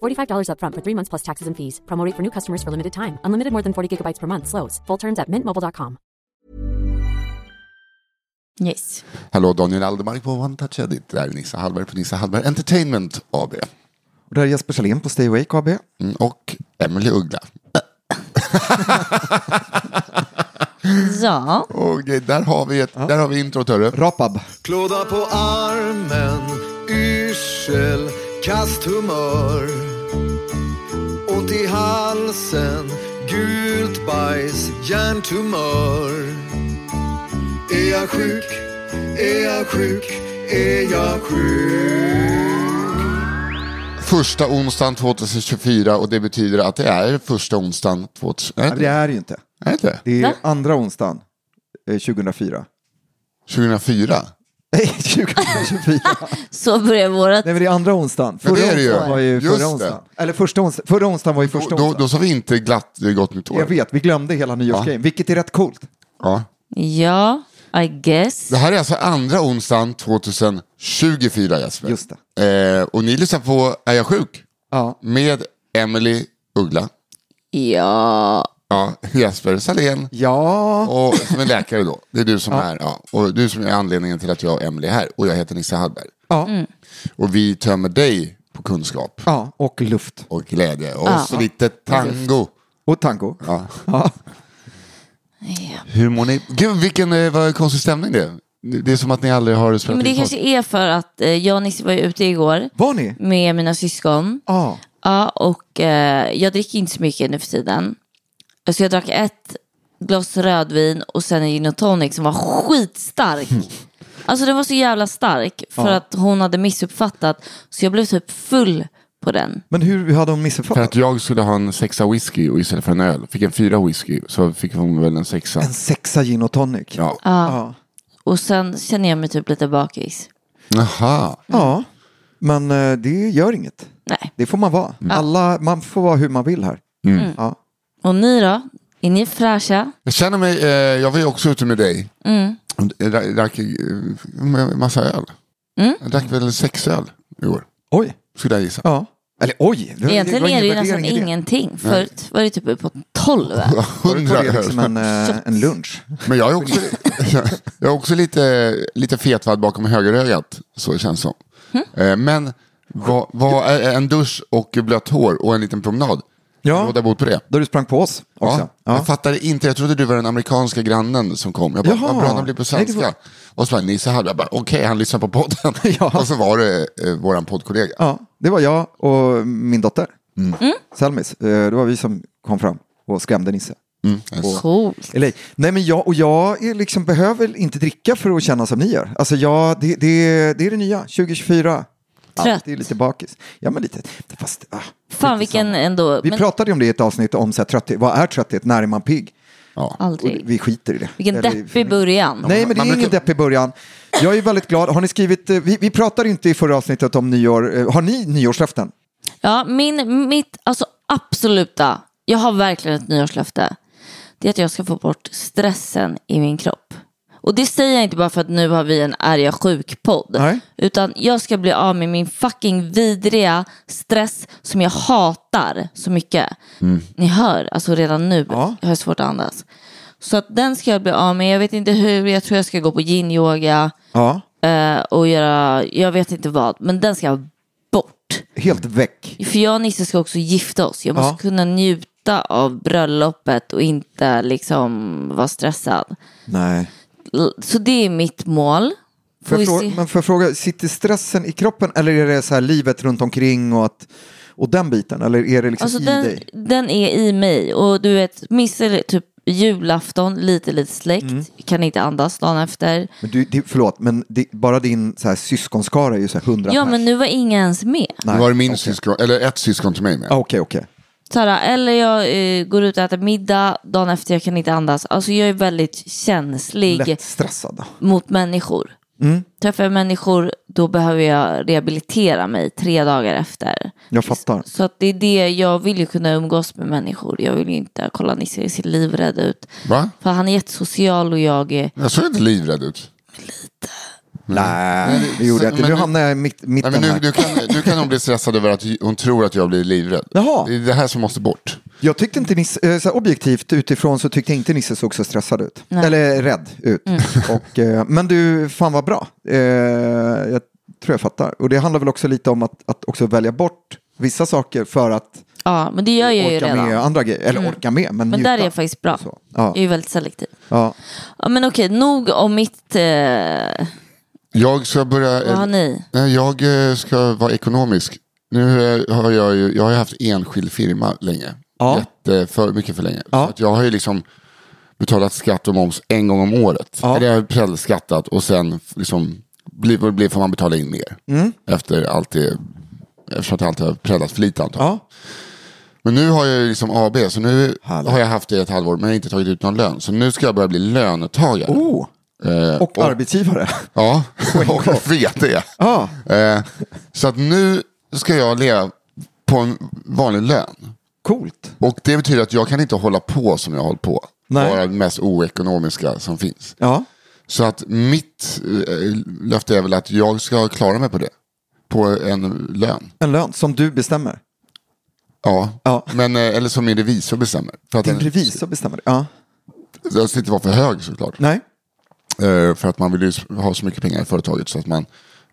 $45 upfront for three months plus taxes and fees. Promo rate for new customers for limited time. Unlimited more than 40 gigabytes per month. Slows. Full terms at mintmobile.com. Yes. Hallå, Daniel Aldermark på One Touch Edit. Det här är Nissa Hallberg på Nissa Hallberg Entertainment AB. Och där är Jesper Salén på Stay Awake AB. Mm, och Emily Uggla. Ja. Eh, där har vi, ett, där har vi introt, hörru. Rapab. Klåda på armen, yrsel, kasthumör. Ont i halsen, gult bajs, hjärntumör. Är jag sjuk? Är jag sjuk? Är jag sjuk? Första onsdagen 2024 och det betyder att det är första onsdagen 2000. Nej, det är det ju inte. Är det inte? Det är andra onsdagen eh, 2004. 2004? Nej, 2024. Så börjar vårat... Nej, men det är andra onsdagen. Förra det är det ju. onsdagen var ju Just förra det. onsdagen. Eller första onsdagen. Förra onsdagen var ju första Då, då, onsdagen. då sa vi inte glatt gott nytt år. Jag vet, vi glömde hela nyårsgrejen, vilket är rätt coolt. Ja. Ja, I guess. Det här är alltså andra onsdagen 2024 Jesper. Just det. Eh, och ni lyssnar på Är jag sjuk? Ja. Med Emily Uggla. Ja. Ja, Jesper Salén. Ja, Och som är läkare då. Det är du som är, ja. Och du som är anledningen till att jag och Emily är här. Och jag heter Nisse Hallberg. ja, Och vi tömmer dig på kunskap ja, och luft. och glädje. Och Ja. så lite tango. Och tango. Ja. Ja. Hur mår ni? Gud, vilken eh, vad konstig stämning det är. Det är som att ni aldrig har spelat Men det kanske är för att eh, jag och Nisse var ute igår Var ni? med mina syskon. Ja. Ja, och eh, jag dricker inte så mycket nu för tiden. Så jag drack ett glas rödvin och sen en gin och tonic som var skitstark. Alltså den var så jävla stark för Ja. att hon hade missuppfattat. Så jag blev typ full på den. Men hur hade hon För missuppfattat? att jag skulle ha en sexa whisky och istället för en öl fick en fyra whisky så fick hon väl en sexa. En sexa gin och tonic. Ja. Ja. Och sen känner jag mig typ lite bakis. Jaha. ja. Men eh, det gör inget. Nej. Det får man vara. Alla, man får vara hur man vill här. Mm. Ja. Och ni då? Är ni fräscha? Jag känner mig, eh, jag var ju också ute med dig. Mm. Jag drack, eh, massa öl. Mm. Jag drack väl sex öl i år. Oj. Skulle jag gissa. Ja. Eller oj. Det, Egentligen var är det ju nästan värdering i det. ingenting. Förut var det typ på 12. Förut Hundra liksom en, eh, en lunch. Men jag är också, jag är också lite, lite fetvad bakom högerögat. Så känns det som. Hm? Eh, Men vad, vad är en dusch och blött hår och en liten promenad? Ja. Råda bot på det. Då du sprang på oss också. Ja, Ja. Jag fattade inte, jag trodde du var den amerikanska grannen som kom. Jag bara, Jaha. vad bra, han blir på Nej, svenska. var- Och så bara, Nisse jag bara, okej, han lyssnar på podden. Ja. Och så var det eh, våran poddkollega. Ja, det var jag och min dotter. Mm. Selmis. Eh, Det var vi som kom fram och skrämde Nisse. Mm, yes. Coolt. Eller, nej men jag, och jag liksom, behöver inte dricka för att känna som ni gör. Alltså jag, det, det, det är det nya, 2024. Trött. Är lite bakis. Ja men lite, fast, ah, Fan vilken ändå. Vi Men pratade ju om det i ett avsnitt om så här, trötthet. Vad är trötthet? När är man pigg? Ja. Och aldrig. vi skiter i det. Vilken Eller- deppig början. Nej, men det är ingen brukar- depp i början. Jag är väldigt glad. Har ni skrivit, eh, vi, vi pratade inte i förra avsnittet om nyår. Eh, Har ni nyårslöften? Ja, min, mitt alltså absoluta, jag har verkligen ett nyårslöfte. det är att jag ska få bort stressen i min kropp. Och det säger jag inte bara för att nu har vi en jag sjuk-podd. Nej. Utan jag ska bli av med min fucking vidriga stress som jag hatar så mycket. Ni hör, alltså redan nu Ja. jag har svårt att andas. Så att den ska jag bli av med. Jag vet inte hur, jag tror jag ska gå på yin-yoga Ja, eh, och göra, jag vet inte vad. Men den ska bort. helt väck. För jag och Nisse ska också gifta oss. Jag måste Ja. kunna njuta av bröllopet och inte liksom vara stressad. Nej. Så det är mitt mål. Får jag fråga, men får jag fråga, sitter stressen i kroppen eller är det så här livet runt omkring och, att, och den biten? Eller är det liksom Alltså i den, dig? den är i mig och du vet, missar typ julafton, lite lite släkt, Mm. kan inte andas dagen efter. Men du, det, förlåt, men det, bara din så här, syskonskara är ju så här hundra Ja pers. men nu var ingen ens med. Nu var det min syskon, eller ett syskon till mig med. Ah, Okej, okej. Sara, eller jag eh, går ut och äter middag, dagen efter jag kan inte andas. Alltså jag är väldigt känslig Lätt stressad. då. mot människor. Mm. Träffar jag människor då behöver jag rehabilitera mig tre dagar efter. Jag fattar. Så att det är det, jag vill ju kunna umgås med människor. Jag vill ju inte, kolla Nisse ser livrädd ut. Va? För han är jättesocial och jag är, Jag såg inte livrädd ut. Nej, det gjorde jag inte. men Nu hamnar jag i mitt, Nej, mitten men nu, här. nu, kan, nu kan hon bli stressad över att hon tror att jag blir livrädd. Jaha. Det är det här som måste bort. Jag tyckte inte Nisse, eh, så här, objektivt utifrån så tyckte jag inte Nisse såg så stressad ut. Nej. Eller rädd ut. Och, eh, men du, fan vad bra. Eh, jag tror jag fattar. Och det handlar väl också lite om att, att också välja bort vissa saker för att ja men det gör jag ju orka redan. med andra grejer. Eller orka med, men Men njuta. där är jag faktiskt bra. Så, ja. Jag är ju väldigt selektiv. Ja. Ja men okej, nog om mitt, eh, Jag ska börja... vad har ni? Nej, Jag eh, ska vara ekonomisk. Nu eh, har jag ju, jag har haft enskild firma länge. Ja. Jätte, för, mycket för länge. Ja. Så att jag har ju liksom betalat skatt och moms en gång om året. Ja. Eller jag har prällskattat och sen liksom, blir, blir får man betala in mer. Mm. Efter allt det, eftersom att jag alltid har prällat för lite antagligen. Ja. Men nu har jag ju liksom AB, så nu Härligt. har jag haft det i ett halvår men jag har inte tagit ut någon lön. Så nu ska jag börja bli lönetagare. Oh, Eh, och arbetsgivare. Ja, och VD. Ja. Eh, så att nu ska jag leva på en vanlig lön. Coolt. Och det betyder att jag kan inte hålla på som jag har hållit på. Nej. Vara det mest oekonomiska som finns. Ja. Så att mitt eh, löfte är väl att jag ska klara mig på det. På en lön. En lön som du bestämmer. Ja, Ja. Men, eh, eller som min revisor bestämmer. För att Din den, revisor bestämmer. Ja. den ska inte vara för hög såklart. Nej. Eh, för att man vill ju ha så mycket pengar i företaget så att man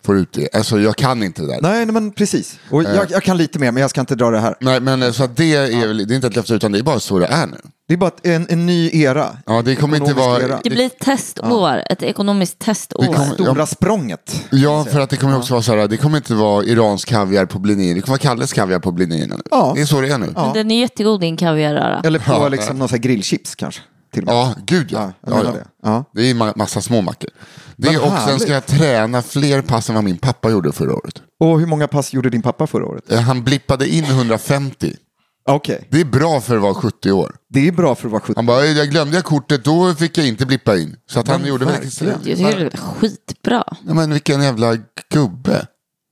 får ut det. Alltså jag kan inte det där. Nej, nej, men precis. Och Eh. jag, jag kan lite mer, men jag ska inte dra det här. Nej, men eh, så att det är väl, det är inte ett löfte utan det är bara så det är nu. Det är bara en, en ny era. Ja, det kommer inte vara... era. Det blir ett testår, ett ekonomiskt testår. Det kommer- Stora språnget. Ja, för att det kommer också vara så här, det kommer inte vara iransk kaviar på blinjer, det kommer vara Kalles kaviar på blinjerna nu. Ja. Det är så det är nu. Ja, Men den är jättegod din kaviarröra. Eller på liksom någon grillchips kanske. Till och med. gud ja. Ja, ja, ja. det. Ja. Det är ma- massa små mackor. Det är, och sen härligt. ska jag träna fler pass än vad min pappa gjorde förra året. Och hur många pass gjorde din pappa förra året? Eh, Han blippade in 150. Okej, Det är bra för att vara 70 år. det är bra för att vara 70. Han bara, jag glömde jag kortet, då fick jag inte blippa in. Så att han Men gjorde väl verkligen. Jag tycker det är skitbra. Ja, men vilken jävla gubbe.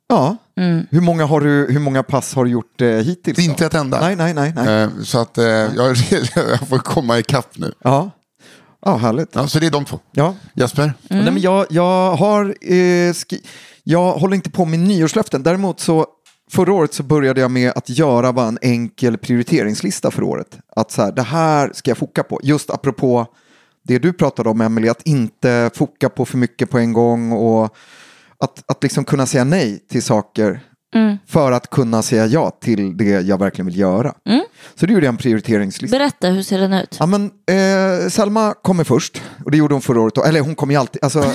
Ja. Mm. Hur, många har du, hur många pass har du gjort eh, hittills? då? Inte ett enda. Nej, nej, nej. nej. Eh, Så att eh, jag, jag får komma ikapp nu. Ja. ja, härligt. Ja, så det är de två. Ja. Jesper? Nej, men jag, jag, har, eh, skri- jag håller inte på med nyårslöften. Däremot så förra året så började jag med att göra bara en enkel prioriteringslista för året. Att så här, det här ska jag foka på. Just apropå det du pratade om, Emily, att inte foka på för mycket på en gång och att, att liksom kunna säga nej till saker för att kunna säga ja till det jag verkligen vill göra. Så det gjorde jag en prioriteringslista. Berätta, hur ser den ut? Ja, men, eh, Selma kommer först och det gjorde hon förra året. Eller hon kommer ju alltid. Alltså,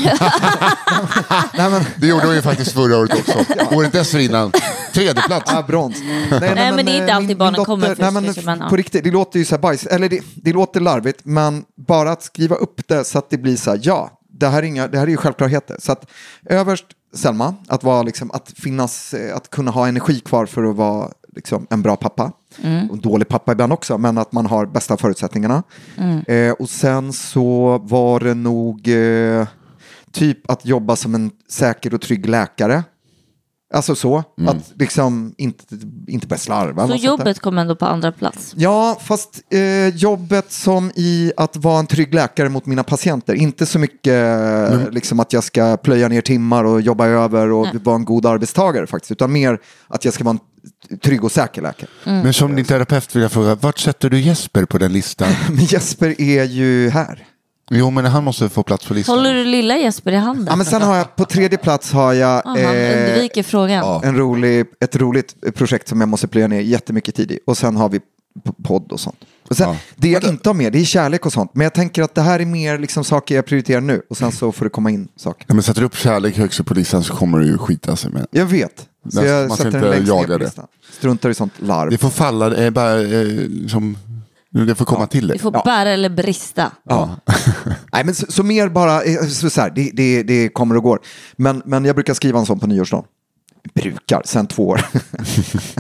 nej, men, Det gjorde hon ju faktiskt förra året också. Året dessförinnan, tredje plats. ah, brons. Nej, Nej, men det är inte eh, alltid barnen kommer först, Nej, men, ja. På riktigt, det låter ju så här bajs. Eller det, det låter larvigt, men bara att skriva upp det så att det blir så här, ja, det här är, inga, det här är ju självklarheter. Så att överst, Selma, att, vara liksom, att, finnas, eh, att kunna ha energi kvar för att vara liksom, en bra pappa. Mm. Och dålig pappa ibland också, men att man har bästa förutsättningarna. Mm. Eh, och sen så var det nog eh, typ att jobba som en säker och trygg läkare. Alltså så, Mm. att liksom inte, inte börja slarva. Så jobbet kom ändå på andra plats. Ja, fast eh, jobbet som i att vara en trygg läkare mot mina patienter. Inte så mycket eh, liksom att jag ska plöja ner timmar och jobba över och vara en god arbetstagare faktiskt. Utan mer att jag ska vara en trygg och säker läkare. Men som din terapeut vill jag fråga, vart sätter du Jesper på den listan? Men Jesper är ju här. Jo, men han måste få plats på listan. Håller du lilla Jesper i handen? Ja, men sen har jag på tredje plats har jag Ja, han eh, frågan. en rolig, ett roligt projekt som jag måste plöja ner jättemycket tid i. Och sen har vi podd och sånt. Och sen, Ja. Det jag inte har med, det är kärlek och sånt. Men jag tänker att det här är mer liksom saker jag prioriterar nu. Och sen så får det komma in saker. Ja, men sätter du upp kärlek högst upp på listan så kommer du ju skita sig med. Jag vet. Så Man- jag man ska sätter inte den längst ner på det. listan. Struntar i sånt larv. Det får falla, det är bara eh, som, det får komma till Det det. får Ja. bära eller brista. Ja. Nej, men så, så mer bara, eh, så, så här, det, det, det kommer och går. Men, men jag brukar skriva en sån på nyårsdagen. Brukar, sen två år.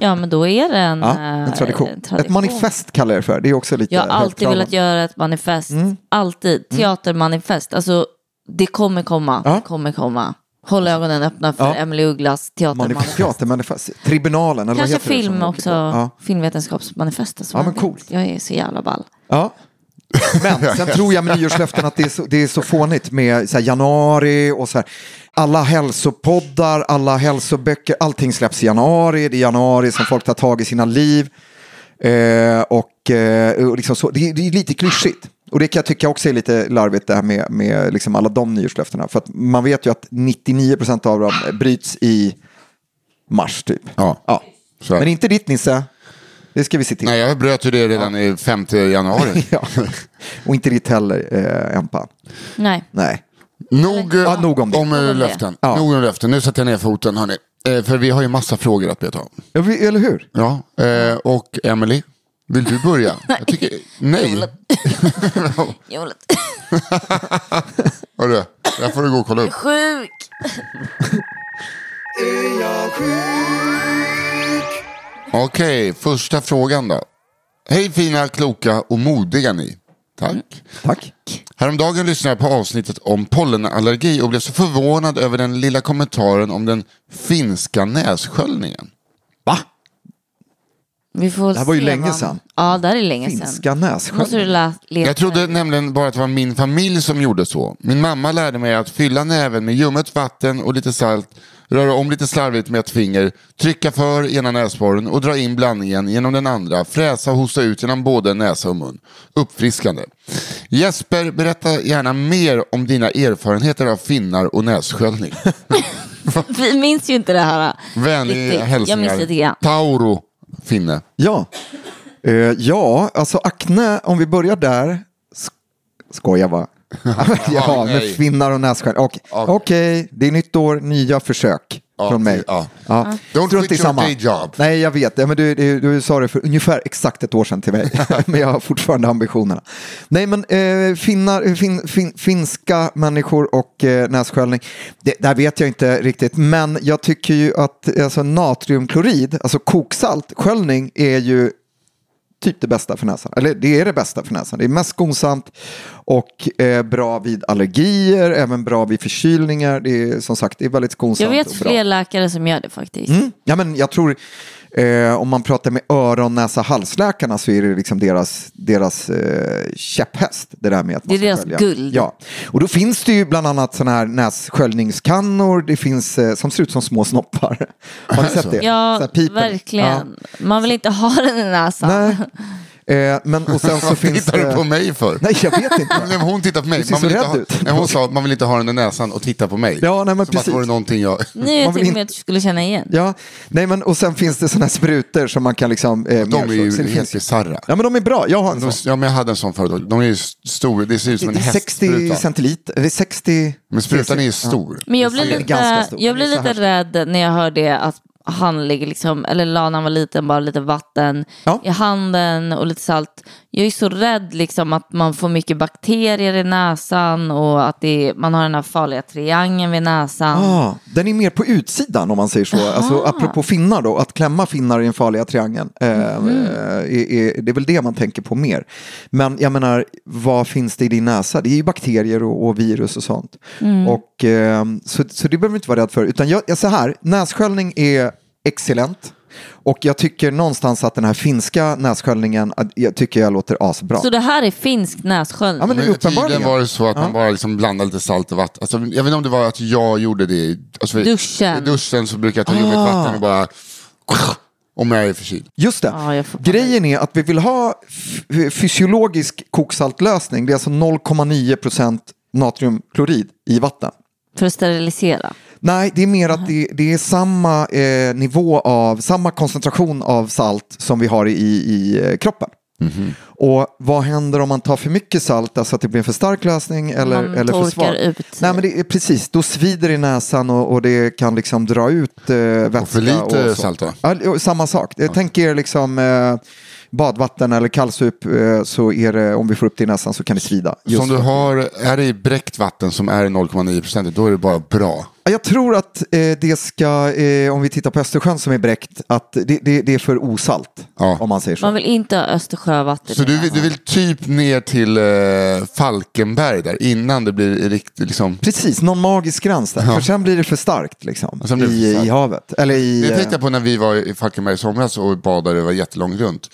Ja, men då är det en, Ja, eh, en tradition. tradition. Ett manifest kallar jag det för. Det är också lite Jag har alltid velat göra ett manifest. Mm. Alltid. Teatermanifest. Alltså, det kommer komma. Ja. Det kommer komma. Håll ögonen öppna för Ja. Emily Ugglas Manif- teatermanifest. teatermanifest. Tribunalen, eller Kanske vad heter det film åker också. Ja. Filmvetenskapsmanifestet. Ja, jag men vet. coolt. Jag är så jävla ball. Ja. Men sen tror jag med nyårslöften att det är så, det är så fånigt med så här, januari och så här. Alla hälsopoddar, alla hälsoböcker, allting släpps i januari. Det är januari som folk tar tag i sina liv. Eh, och, eh, och liksom så, det, är- det är lite klyschigt. Och det kan jag tycka också är lite larvigt det här med, med liksom alla de nyårslöftena. För att man vet ju att 99% av dem bryts i mars typ. Ja. Ja. Så. Men inte ditt Nisse. Det ska vi se till. Nej, jag bröt ju det redan i 5 januari. Ja. Och inte ditt heller, eh, Empa. Nej. Nej. Nog, Ja, nog om det. om, eh, om löften. Ja. Nog om löften. Nu sätter jag ner foten hörni. Eh, för vi har ju massa frågor att beta av. Ja, vi- eller hur? Ja, eh, och Emily, vill du börja? Jag tycker, nej. Jag är Hörru, där får du gå och kolla upp. sjuk. Är jag sjuk? Okej, första frågan då. Hej fina, kloka och modiga ni. Tack. Tack. Häromdagen lyssnade jag på avsnittet om pollenallergi och blev så förvånad över den lilla kommentaren om den finska nässköljningen. Va? Vi får Det här var ju länge sedan. Ja, det här är länge sedan. Finska nässköljning. lä- leta. Jag trodde nämligen bara att det var min familj som gjorde så. Min mamma lärde mig att fylla näven med ljummet vatten och lite salt, röra om lite slarvigt med ett finger, trycka för ena näsborren och dra in blandningen genom den andra, fräsa och hosta ut genom både näsa och mun. Uppfriskande. Jesper, berätta gärna mer om dina erfarenheter av finnar och nässköljning. Vi minns ju inte det här. Vänliga hälsningar. Tauro, finne. Ja. Eh, ja, alltså akne, om vi börjar där. Sk- Skojar va? ja, med finnar och nässköljning. Okej, Okej. Okej, det är nytt år, nya försök från mig. ja. Ja. Don't Strunt quit your day job. Nej, jag vet. Ja, men du, du, du sa det för ungefär exakt ett år sedan till mig. men jag har fortfarande ambitionerna. Nej, men eh, finnar, fin, fin, finska människor och eh, nässköljning. Det, där vet jag inte riktigt. Men jag tycker ju att alltså, natriumklorid, alltså koksalt, sköljning är ju typ det bästa för näsan. Eller det är det bästa för näsan. Det är mest skonsamt och eh, bra vid allergier, även bra vid förkylningar. Det är som sagt det är väldigt skonsamt Jag vet fler läkare som gör det faktiskt. Mm. Ja, men jag tror, eh, om man pratar med öron, näsa, halsläkarna så är det liksom deras, deras eh, käpphäst. Det där med att man Det är deras skölja. guld. Ja, och då finns det ju bland annat sådana här nässköljningskannor. Det finns eh, som ser ut som små snoppar. Har ni sett det? Ja, verkligen. Man vill inte ha den i näsan. Ja. Nej. Eh, men och sen så Vad finns tittar du det... på mig för? Nej, jag vet inte. Nej, men hon tittar på mig. Du Man vill inte ha, nej, hon sa att man vill inte ha den i näsan och titta på mig. Ja, nej, men Som att det vore precis. någonting jag... Nu är jag Man vill till och inte- med att du skulle känna igen. Ja, nej men och sen finns det sådana här sprutor som man kan liksom... Eh, De är ju så. Det helt finns- bisarra. Ja men de är bra, jag har en De, sån. ja, men jag hade en sån förut. De är ju stora, det ser ut som en Det är 60 hästspruta. centiliter, eller 60... Men sprutan är ju Ja. stor. Men jag blir är lite, jag blir är lite rädd när jag hör det att han ligger liksom, eller la när han var liten bara lite vatten Ja. i handen och lite salt. Jag är så rädd liksom att man får mycket bakterier i näsan och att det, man har den här farliga triangeln vid näsan. Ah, den är mer på utsidan om man säger så. Alltså, apropå finnar då, att klämma finnar i den farliga triangeln. Eh, Mhm. eh, är, är, det är väl det man tänker på mer. Men jag menar, vad finns det i din näsa? Det är ju bakterier och, och virus och sånt. Mm. Och, eh, så, så det behöver du inte vara rädd för. Utan jag, jag säger här, nässköljning är excellent. Och jag tycker någonstans att den här finska nässköljningen, jag tycker jag låter asbra. Så det här är finsk nässköljning? Ja, men det är uppenbarligen. tydligen var det så att man bara liksom blandade lite salt och vatten. Alltså, jag vet inte om det var att jag gjorde det. Alltså, för- Duschen. I duschen så brukar jag ta ljummet Ah. vatten och bara... Om jag är förkyld. Just det. Panik. Grejen är att vi vill ha fysiologisk koksaltlösning. Det är alltså 0,9% natriumklorid i vatten. För att sterilisera? Nej, det är mer att det, det är samma eh, nivå av, samma koncentration av salt som vi har i, i eh, kroppen. Och vad händer om man tar för mycket salt, alltså att det blir en för stark lösning eller, Man eller för svag? ut. Nej, men det är precis, då svider det i näsan och, och det kan liksom dra ut eh, vätska. Och för lite så. salt då? Ja, och samma sak. Jag tänker liksom eh, badvatten eller kallsup så så är det, om vi får upp det i näsan så kan det svida. Just Som du har, är det i bräckt vatten som är 0,9 procent, då är det bara bra. Ja, Jag tror att eh, det ska, eh, om vi tittar på Östersjön som är bräckt, att det, det, det är för osalt. Ja. Om man säger så. Man vill inte ha Östersjövatten Så du, vill- du vill typ ner till eh, Falkenberg där, innan det blir riktigt liksom... Precis, någon magisk gräns där. Ja. För sen blir det för starkt liksom, Och sen blir det för i, starkt. i havet. Eller i, Det eh, tänkte jag på när vi var i Falkenberg i somras och badade, det var jättelångt runt.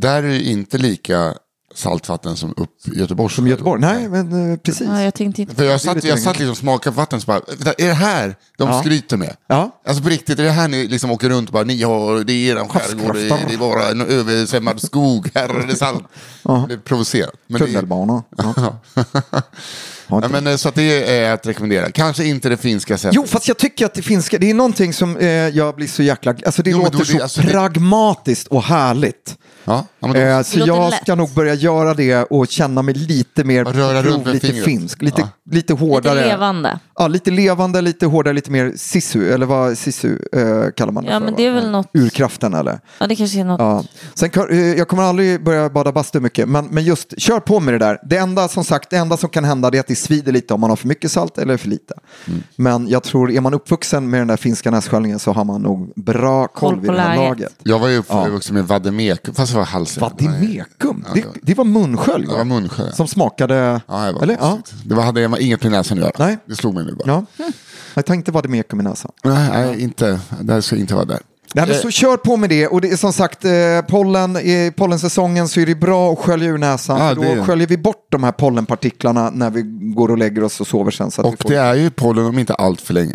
Där är det inte lika saltvatten som upp i Göteborg. som Göteborg. Nej, men eh, precis. Ja, jag tänkte inte... För jag satt, lite jag satt liksom och smakade på vatten så bara, "Vänta, är det här de Ja. skryter med? Ja. Alltså på riktigt, är det här ni liksom åker runt och bara, ni har, det är eran skärgård, det är, det är bara en översvämmad skog, här är det salt. Det är provocerat. Men det. Ja. Ja, men, eh, så att det är att rekommendera. Kanske inte det finska sättet. Jo, fast jag tycker att det finska, det är någonting som eh, jag blir så jäkla... Alltså det Jo, låter då- så alltså, det- pragmatiskt och härligt. Ja, ja, men då, Eh, så jag lätt. ska nog börja göra det och känna mig lite mer röra prov, lite fingret. finsk, lite, Ja. lite hårdare. Lite levande. Ja, lite levande, lite hårdare, lite mer sisu, eller vad sisu eh, kallar man det Ja, för? men va? det är väl något- Urkraften eller? Ja, det kanske är något... Ja. Sen, eh, jag kommer aldrig börja bada bastu mycket, men, men just kör på med det där. Det enda som sagt, det enda som kan hända det är att det svider lite om man har för mycket salt eller för lite. Mm. Men jag tror, är man uppvuxen med den där finska nässköljningen så har man nog bra koll, Koll vid det här läget. laget. jag var ju uppvuxen med vademekum, fast det var halsen. Vadimekum, Ja, det, det var- det var munskölj Det var. Som smakade... Ja, det var eller? Ja. Det var, hade jag inget med näsan att göra. Nej. Det slog mig nu bara. Ja. Jag tänkte vadimekum i näsan. Nej, nej, inte. Det här ska inte vara där. Nej, men så kör på med det och det är som sagt eh, pollen, i pollensäsongen så är det bra att skölja ur näsan. Ja, då sköljer vi bort de här pollenpartiklarna när vi går och lägger oss och sover sen. Så Och får... det är ju pollen om inte allt för länge.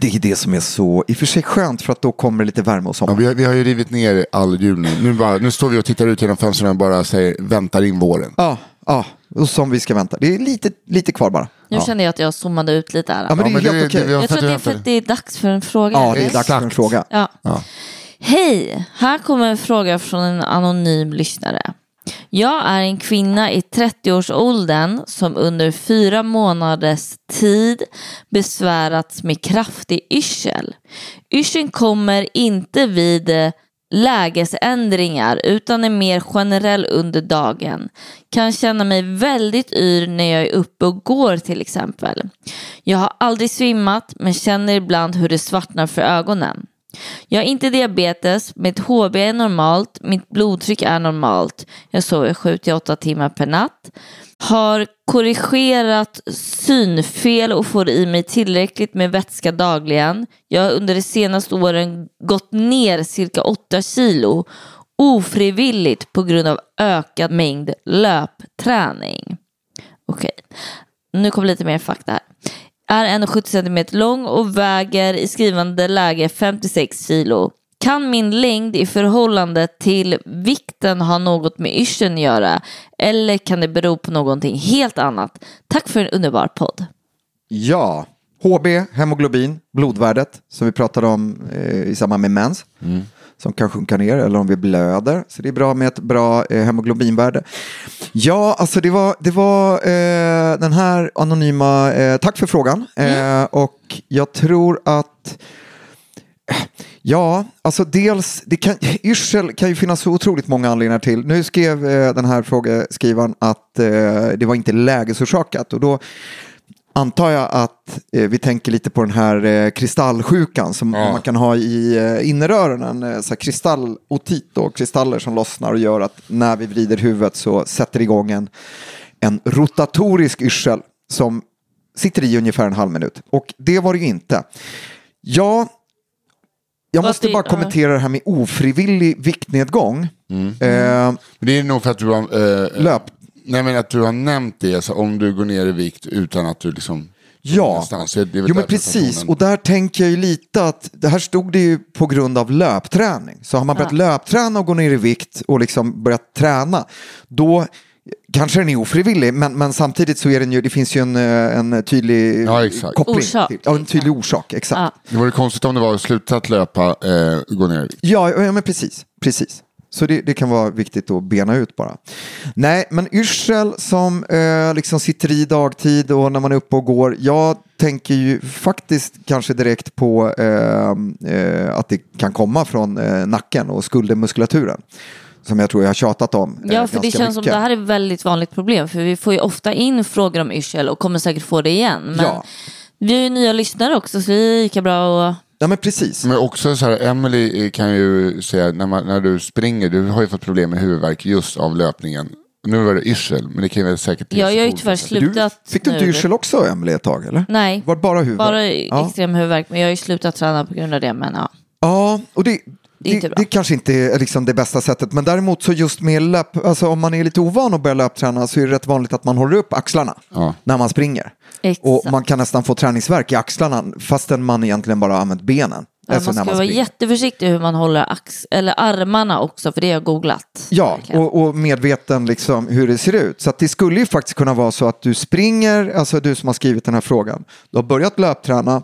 det är det som är så i och för sig skönt för att då kommer det lite värme och Ja, sommar. vi, har, vi har ju rivit ner all jul nu. Nu, bara, nu står vi och tittar ut genom fönstren och bara säger väntar in våren. Ja, ja, och som vi ska vänta. Det är lite, lite kvar bara. Nu kände jag att jag zoomade ut lite här. Ja, men det är men helt okej. jag tror att det är för att det är dags för en fråga. Ja, det är dags för en fråga. Ja. Ja. Hej, här kommer en fråga från en anonym lyssnare. Jag är en kvinna i 30-årsåldern som under fyra månaders tid besvärats med kraftig yrsel. Yrseln kommer inte vid eh, lägesändringar utan är mer generell under dagen. Kan känna mig väldigt yr när jag är uppe och går till exempel. Jag har aldrig svimmat men känner ibland hur det svartnar för ögonen. Jag har inte diabetes, mitt HB är normalt, mitt blodtryck är normalt. Jag sover 7-8 timmar per natt. Har korrigerat synfel och får i mig tillräckligt med vätska dagligen. Jag har under de senaste åren gått ner cirka 8 kilo ofrivilligt på grund av ökad mängd löpträning. Okej, nu kommer lite mer fakta här. Är 1,70 cm lång och väger i skrivande läge 56 kilo. Kan min längd i förhållande till vikten ha något med yrseln att göra? Eller kan det bero på någonting helt annat? Tack för en underbar podd. Ja, HB, hemoglobin, blodvärdet som vi pratade om eh, i samband med mens. Som kan sjunka ner eller om vi blöder. Så det är bra med ett bra eh, hemoglobinvärde. Ja, alltså det var, det var eh, den här anonyma, eh, tack för frågan. Eh, och jag tror att Ja, alltså dels, det kan, yrsel kan ju finnas så otroligt många anledningar till. Nu skrev eh, den här frågeskrivaren att eh, det var inte lägesorsakat och då antar jag att eh, vi tänker lite på den här eh, kristallsjukan som Ja. man kan ha i eh, inneröronen. Eh, så kristallotit då, kristaller som lossnar och gör att när vi vrider huvudet så sätter det igång en, en rotatorisk yrsel som sitter i ungefär en halv minut. Och det var det ju inte. Ja, jag måste bara ja. kommentera det här med ofrivillig viktnedgång. Mm. Eh, Men det är nog för att du har... Eh, Löp. Nej men att du har nämnt det, så om du går ner i vikt utan att du liksom... Ja, jo men precis. Och där tänker jag ju lite att det här stod det ju på grund av löpträning. Så har man börjat löpträna och gå ner i vikt och liksom börjat träna, då kanske den är ofrivillig, men, men samtidigt så är den ju, det finns ju en, eh, en tydlig Ja, exakt. koppling. Orsak, till, ja, en tydlig orsak, exakt. Ja. Det vore konstigt om det var slutat löpa, eh, gå ner. Ja, ja men precis. precis. Så det, det kan vara viktigt att bena ut bara. Nej, men yrsel som eh, liksom sitter i dagtid och när man är uppe och går. Jag tänker ju faktiskt kanske direkt på eh, eh, att det kan komma från eh, nacken och skuldermuskulaturen. Som jag tror jag har tjatat om. eh, Ja, för det känns som mycket. det här är ett väldigt vanligt problem. För vi får ju ofta in frågor om yrsel och kommer säkert få det igen. Men Ja. vi är ju nya lyssnare också så det är lika bra att... Ja, men precis. Men också så här, Emily kan ju säga, när, man, när du springer, du har ju fått problem med huvudvärk just av löpningen. Nu var det yrsel, men det kan ju väl säkert... Ja, jag har ju tyvärr slutat Du, fick du inte yrsel också, Emelie, ett tag? Eller? Nej, Var bara huvud? bara ja. extrem huvudvärk. Men jag har ju slutat träna på grund av det. Men ja. Ja, och det, det, inte det, kanske inte är liksom det bästa sättet. Men däremot så just med löp, alltså om man är lite ovan att börja löpträna så är det rätt vanligt att man håller upp axlarna Ja. när man springer. Exakt. Och man kan nästan få träningsvärk i axlarna fastän man egentligen bara använt benen. Ja, Alltså man när ska vara springer. jätteförsiktig hur man håller ax eller armarna också, för det har jag googlat. Ja, och, och medveten liksom hur det ser ut. Så att det skulle ju faktiskt kunna vara så att du springer, alltså du som har skrivit den här frågan, du har börjat löpträna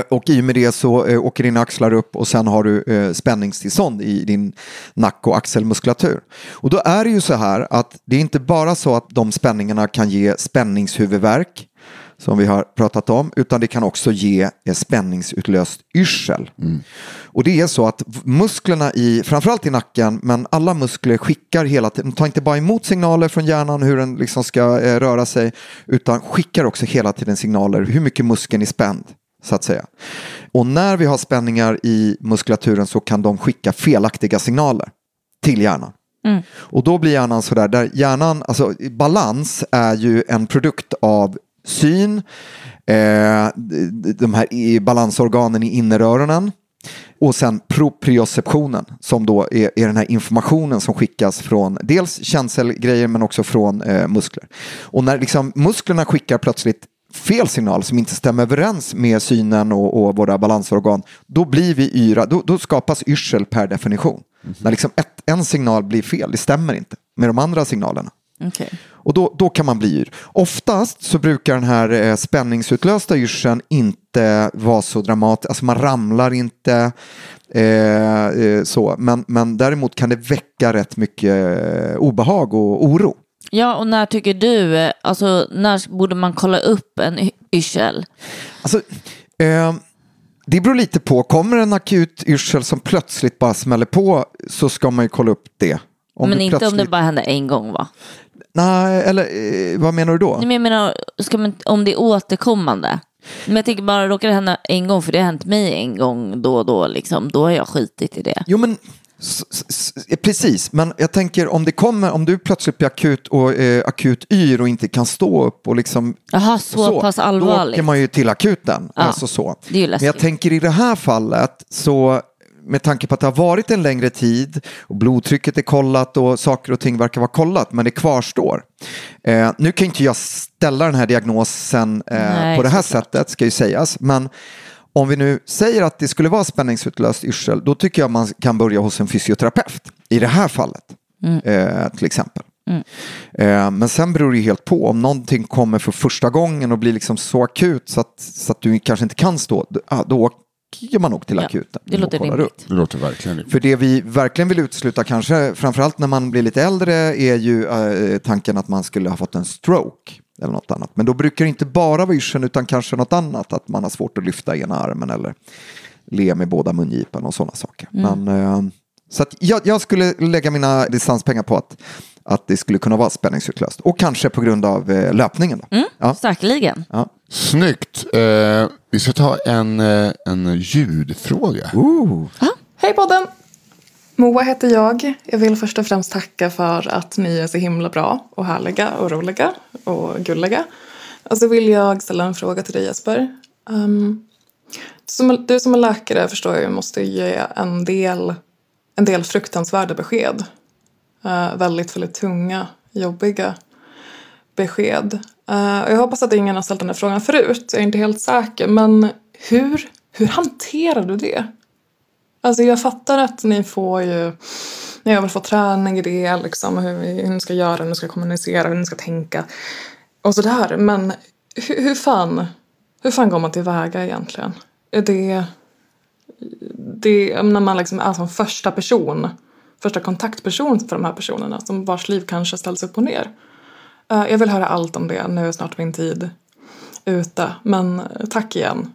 och i och med det så eh, åker dina axlar upp och sen har du eh, spänningstillstånd i din nack och axelmuskulatur. Och då är det ju så här att det är inte bara så att de spänningarna kan ge spänningshuvudvärk som vi har pratat om, utan det kan också ge eh, spänningsutlöst yrsel. Och det är så att musklerna i, framförallt i nacken, men alla muskler skickar hela tiden, de tar inte bara emot signaler från hjärnan hur den liksom ska eh, röra sig, utan skickar också hela tiden signaler hur mycket muskeln är spänd, så att säga. Och när vi har spänningar i muskulaturen så kan de skicka felaktiga signaler till hjärnan. Och då blir hjärnan sådär, där hjärnan, alltså balans är ju en produkt av syn, eh, de här balansorganen i inneröronen och sen proprioceptionen som då är, är den här informationen som skickas från dels känselgrejer men också från eh, muskler. Och när liksom musklerna skickar plötsligt fel signal som inte stämmer överens med synen och, och våra balansorgan, då blir vi yra, då, då skapas yrsel per definition. När liksom ett, en signal blir fel, det stämmer inte med de andra signalerna. Okej. Och då, då kan man bli yr. Oftast så brukar den här eh, spänningsutlösta yrseln inte vara så dramatisk, alltså man ramlar inte eh, eh, så, men, men däremot kan det väcka rätt mycket eh, obehag och oro. Ja, och när tycker du, eh, alltså när borde man kolla upp en yrsel? Alltså, eh, det beror lite på, kommer en akut yrsel som plötsligt bara smäller på så ska man ju kolla upp det. Om Men inte om det bara händer en gång va? Nej, eller eh, vad menar du då? Nej, men jag menar, ska man, om det är återkommande. Men jag tänker bara, råkar det hända en gång, för det har hänt mig en gång då och då, liksom, då har jag skitit i det. Jo men precis, men jag tänker om det kommer, om du plötsligt blir akut och eh, akut yr och inte kan stå upp och liksom Jaha, så, pass Då allvarligt. åker man ju till akuten. Ja, Alltså så. Men jag tänker i det här fallet så med tanke på att det har varit en längre tid och blodtrycket är kollat och saker och ting verkar vara kollat men det kvarstår. Eh, nu kan inte jag ställa den här diagnosen eh, Nej, på det här såklart. sättet ska ju sägas men om vi nu säger att det skulle vara spänningsutlöst yrsel då tycker jag man kan börja hos en fysioterapeut i det här fallet eh, till exempel. Eh, men sen beror det helt på om någonting kommer för första gången och blir liksom så akut så att, så att du kanske inte kan stå, då, ah, då åker man nog till Ja, akuten. det låter rimligt. upp. Det låter verkligen rimligt. För det vi verkligen vill utesluta kanske, framförallt när man blir lite äldre, är ju eh, tanken att man skulle ha fått en stroke eller något annat. Men då brukar det inte bara vara yrseln utan kanske något annat, att man har svårt att lyfta ena armen eller le med båda mungiporna och sådana saker. Men, eh, så att jag, jag skulle lägga mina distanspengar på att, att det skulle kunna vara spänningsutlöst. Och kanske på grund av eh, löpningen. Då. Ja, Säkerligen. ja. Snyggt. Eh, vi ska ta en, eh, en ljudfråga. Hej podden! Moa heter jag. Jag vill först och främst tacka för att ni är så himla bra och härliga och roliga och gulliga. Och så vill jag ställa en fråga till dig Jesper. Um, som, du som är läkare förstår jag måste ge en del, en del fruktansvärda besked. Uh, väldigt, väldigt tunga, jobbiga besked. Uh, och jag hoppas att ingen har ställt den här frågan förut. Jag är inte helt säker. Men hur, hur hanterar du det? Alltså jag fattar att ni får ju, ni har väl fått träning i det, liksom, hur, hur ni ska göra, hur ni ska kommunicera, hur ni ska tänka och sådär. Men hur, hur fan, hur fan går man tillväga egentligen? Är det, det när man liksom är som första person, första kontaktperson för de här personerna som vars liv kanske ställs upp och ner. Eh, jag vill höra allt om det, nu är snart min tid ute. Men eh, tack igen.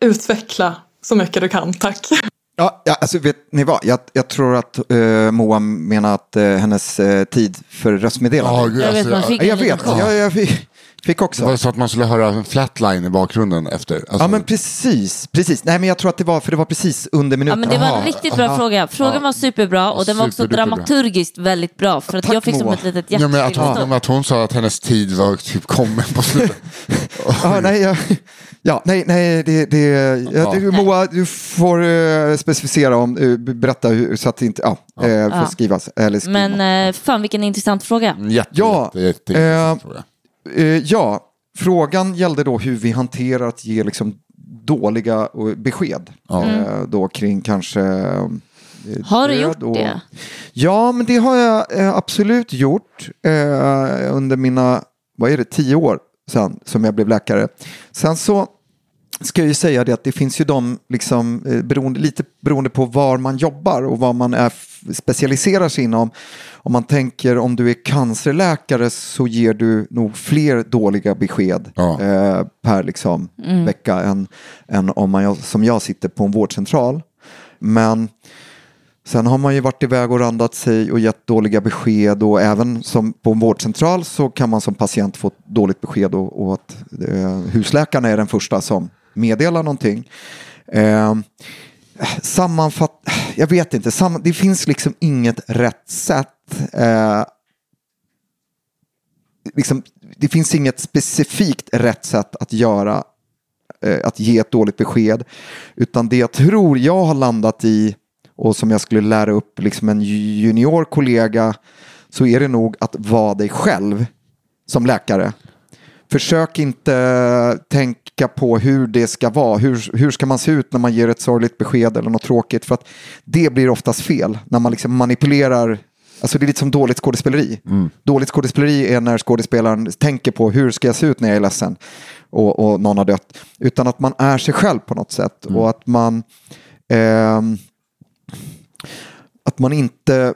Utveckla så mycket du kan, tack. Ja, ja, alltså vet ni vad? Jag, jag tror att eh, Moa menar att eh, hennes eh, tid för röstmeddelande. Ja, gud, Jag vet, alltså, man fick Ja, jag vet, jag, jag fick, fick också. Det var så att man skulle höra en flatline i bakgrunden efter. Alltså, Ja men precis, precis. Nej men jag tror att det var, för det var precis under Ja, minuten. men det var en riktigt bra fråga. Frågan var superbra och den var också Superduper bra. dramaturgiskt väldigt bra. För att Tack, jag fick som Moa. ett litet ja, men att, hon, hjärtstillestånd. att hon sa att hennes tid var typ kommen på slutet. Ja, nej, jag, ja, nej, nej, det, det, ja. du, Moa, du får eh, specificera om, eh, berätta hur, så att det inte, ja, eh, får Ja. skrivas. Eller skriva. Men fan vilken intressant fråga. Jätte, Ja, jätte, jätte, jag. Eh, ja, frågan gällde då hur vi hanterar att ge liksom dåliga besked. Eh, då kring kanske Har du gjort och- det? Ja, men det har jag absolut gjort under mina, vad är det, tio år sedan som jag blev läkare. Sen så ska jag ju säga det att det finns ju de, liksom, eh, beroende, lite beroende på var man jobbar och vad man är, specialiserar sig inom. Om man tänker om du är cancerläkare så ger du nog fler dåliga besked Ja. eh, per liksom, vecka än, än om man som jag sitter på en vårdcentral. Men Sen har man ju varit iväg och randat sig och gett dåliga besked och även som på en vårdcentral så kan man som patient få ett dåligt besked och, och att eh, husläkarna är den första som meddelar någonting. Eh, sammanfatt... Jag vet inte, sam... det finns liksom inget rätt sätt. Eh, liksom, det finns inget specifikt rätt sätt att göra eh, att ge ett dåligt besked. Utan det jag tror jag har landat i och som jag skulle lära upp liksom en junior kollega så är det nog att vara dig själv som läkare. Försök inte tänka på hur det ska vara. Hur, hur ska man se ut när man ger ett sorgligt besked eller något tråkigt? För att det blir oftast fel när man liksom manipulerar. Alltså det är lite som dåligt skådespeleri. Dåligt skådespeleri är när skådespelaren tänker på hur ska jag se ut när jag är ledsen och, och någon har dött. Utan att man är sig själv på något sätt. Och att man... ehm, att man inte,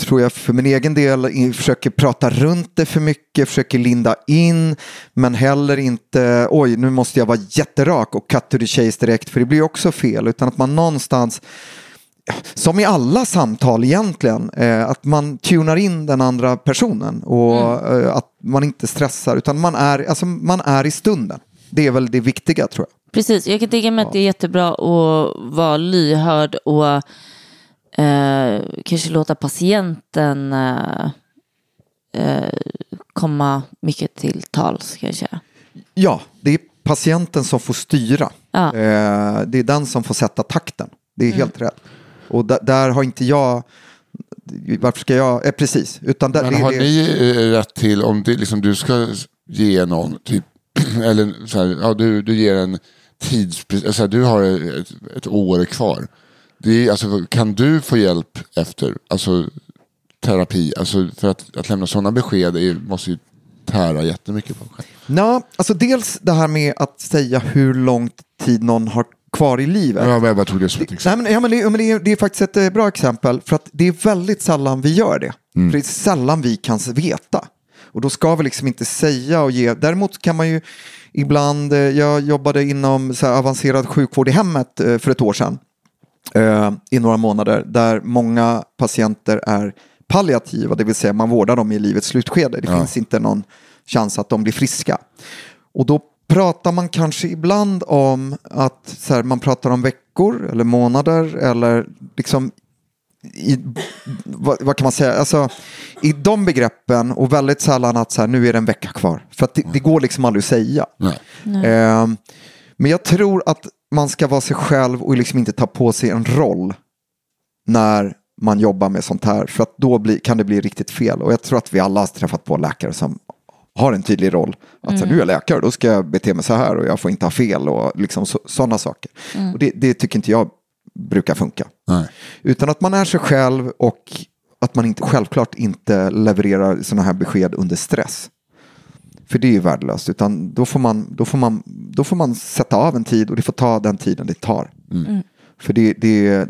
tror jag för min egen del, försöker prata runt det för mycket, försöker linda in, men heller inte, oj, nu måste jag vara jätterak och cut to the chase direkt, för det blir också fel, utan att man någonstans, som i alla samtal egentligen, eh, att man tunar in den andra personen och eh, att man inte stressar, utan man är, alltså, man är i stunden. Det är väl det viktiga tror jag. Precis, jag kan tänka mig att det är jättebra att vara lyhörd och eh, kanske låta patienten eh, eh, komma mycket till tals kanske. Ja, det är patienten som får styra. Ja. Eh, det är den som får sätta takten. Det är helt rätt. Och där, där har inte jag... Varför ska jag... Eh, precis. Utan där, Men har det, ni eh, rätt till, om det, liksom, du ska ge någon, typ, eller så här, ja, du, du ger en tids... Alltså, du har ett, ett år kvar. Det är, alltså, kan du få hjälp efter alltså, terapi? Alltså, för att, att lämna sådana besked är, måste ju tära jättemycket på en själv. Nå, alltså dels det här med att säga hur lång tid någon har kvar i livet. Ja, jag bara tog det som ett exempel. Nej, men, ja, men, det, men är, det är faktiskt ett eh, bra exempel för att det är väldigt sällan vi gör det. Mm. För det är sällan vi kan veta. Och då ska vi liksom inte säga och ge. Däremot kan man ju ibland, eh, jag jobbade inom avancerad sjukvård i hemmet eh, för ett år sedan eh, i några månader där många patienter är palliativa, det vill säga man vårdar dem i livets slutskede. Det finns inte någon chans att de blir friska. Och då pratar man kanske ibland om att så här, man pratar om veckor eller månader eller liksom i, vad, vad kan man säga, alltså, i de begreppen och väldigt sällan att så här, nu är det en vecka kvar. För att det, det går liksom aldrig att säga. Nej. Eh, men jag tror att man ska vara sig själv och liksom inte ta på sig en roll när man jobbar med sånt här. För att då bli, kan det bli riktigt fel. Och jag tror att vi alla har träffat på läkare som har en tydlig roll. Att så här, nu är jag läkare, då ska jag bete mig så här och jag får inte ha fel och liksom sådana saker. Och det, det tycker inte jag brukar funka. Nej. Utan att man är sig själv och att man inte, självklart inte levererar sådana här besked under stress. För det är ju värdelöst. Utan då får, man, då, får man, då får man sätta av en tid och det får ta den tiden det tar. För det, det,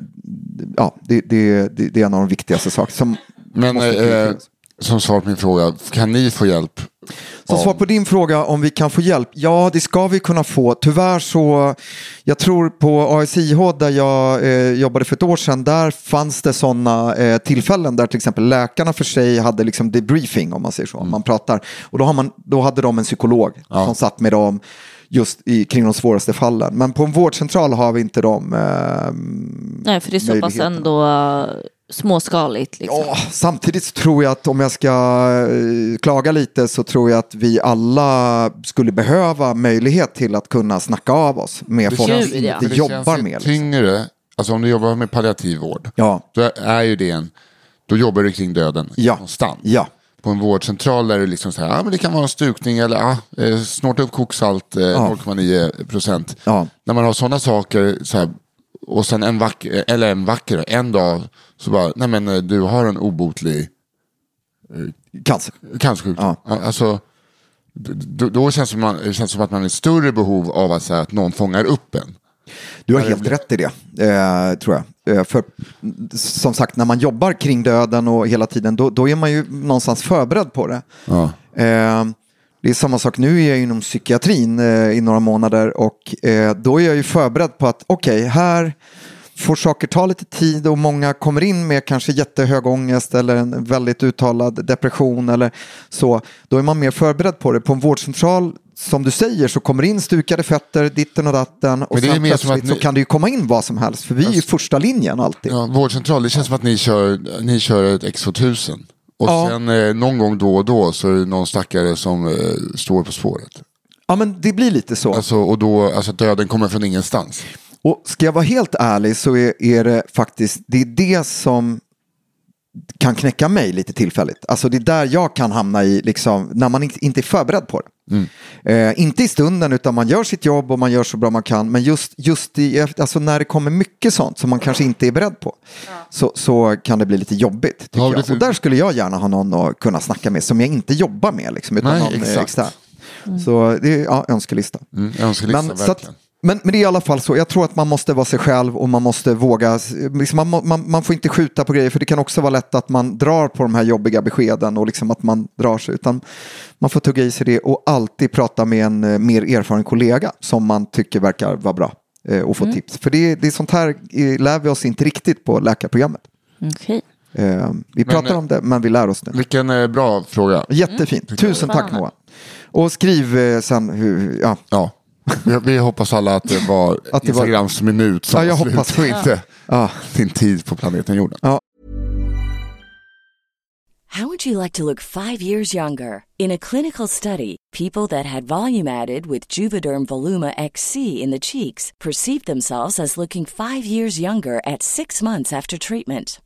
ja, det, det, det, det är en av de viktigaste sakerna. Som Men eh, som svar på min fråga, kan ni få hjälp? Som svar på din fråga om vi kan få hjälp. Ja, det ska vi kunna få. Tyvärr så, jag tror på ASIH där jag eh, jobbade för ett år sedan, där fanns det sådana eh, tillfällen där till exempel läkarna för sig hade liksom debriefing om man säger så. Man pratar. Och då, har man, då hade de en psykolog som satt med dem just i, kring de svåraste fallen. Men på en vårdcentral har vi inte de eh, Nej, för det är så pass ändå uh, småskaligt. Liksom. Ja, samtidigt så tror jag att om jag ska eh, klaga lite så tror jag att vi alla skulle behöva möjlighet till att kunna snacka av oss med folk känns- som ja. inte Det jobbar känns med. Liksom. tyngre, alltså om du jobbar med palliativ vård, Ja, då är ju det en, då jobbar du kring döden Ja. konstant. ja, På en vårdcentral är det liksom så här, ah, men det kan vara en stukning eller ah, eh, snorta upp koksalt eh, 0,9 procent. Ja. När man har sådana saker, så här, och sen en vacker, eller en vacker, en dag så bara, nej men eh, du har en obotlig cancer. cancersjukdom. Alltså, d- d- då känns det, som man, det känns som att man är i större behov av att, här, att någon fångar upp en. Du har helt rätt i det, eh, tror jag. Eh, för som sagt, när man jobbar kring döden och hela tiden, då, då är man ju någonstans förberedd på det. Ja. Eh, det är samma sak nu är jag inom psykiatrin eh, i några månader och eh, då är jag ju förberedd på att okej, här får saker ta lite tid och många kommer in med kanske jättehög ångest eller en väldigt uttalad depression eller så. Då är man mer förberedd på det. På en vårdcentral som du säger så kommer in stukade fötter, ditten och datten och sen plötsligt ni- så kan det ju komma in vad som helst för vi är ju första linjen alltid. Ja, vårdcentral, det känns som att ni kör, ni kör ett X2000. Och Ja. sen eh, någon gång då och då så är det någon stackare som eh, står på spåret. Ja men det blir lite så. Alltså, och då, alltså döden kommer från ingenstans. Och ska jag vara helt ärlig så är, är det faktiskt det, är det som kan knäcka mig lite tillfälligt. Alltså det är där jag kan hamna i, liksom, när man inte, inte är förberedd på det. Eh, inte i stunden utan man gör sitt jobb och man gör så bra man kan. Men just, just i, alltså när det kommer mycket sånt som man kanske inte är beredd på. Så, så kan det bli lite jobbigt. Ja, det- jag. Och där skulle jag gärna ha någon att kunna snacka med som jag inte jobbar med. Liksom, utan Nej, någon eh, exakt. extern. Så det är ja, önskelista. Mm, önskelista, Men, så att, verkligen. Men, men det är i alla fall så, jag tror att man måste vara sig själv och man måste våga, liksom man, man, man får inte skjuta på grejer för det kan också vara lätt att man drar på de här jobbiga beskeden och liksom att man drar sig. Utan man får tugga i sig det och alltid prata med en eh, mer erfaren kollega som man tycker verkar vara bra eh, och få tips. För det, det är sånt här eh, lär vi oss inte riktigt på läkarprogrammet. Okej. Eh, vi pratar eh, om det men vi lär oss det. Vilken eh, bra fråga. Jättefint, tusen tack Noah. Och skriv eh, sen hur, ja, Ja. Vi, vi hoppas alla att det var Att det var- Instagrams minut som Ja, jag var slut hoppas. och inte ja. din tid på planeten jorden. How would you like to look five years younger? In a clinical study, people that had volume added with Juvederm Voluma XC in the cheeks perceived themselves as looking five years younger at six months after treatment.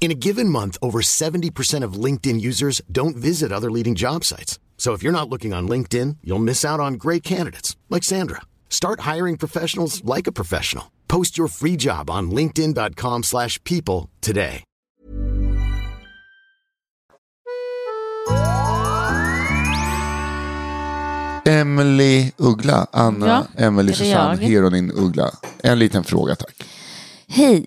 In a given month, over 70% of LinkedIn users don't visit other leading job sites. So if you're not looking on LinkedIn, you'll miss out on great candidates like Sandra. Start hiring professionals like a professional. Post your free job on linkedin.com/people slash people today. Emily Uggla, Anna Ja, Emily är det Susanne jag? Heronin Uggla. En liten fråga tack. Hej!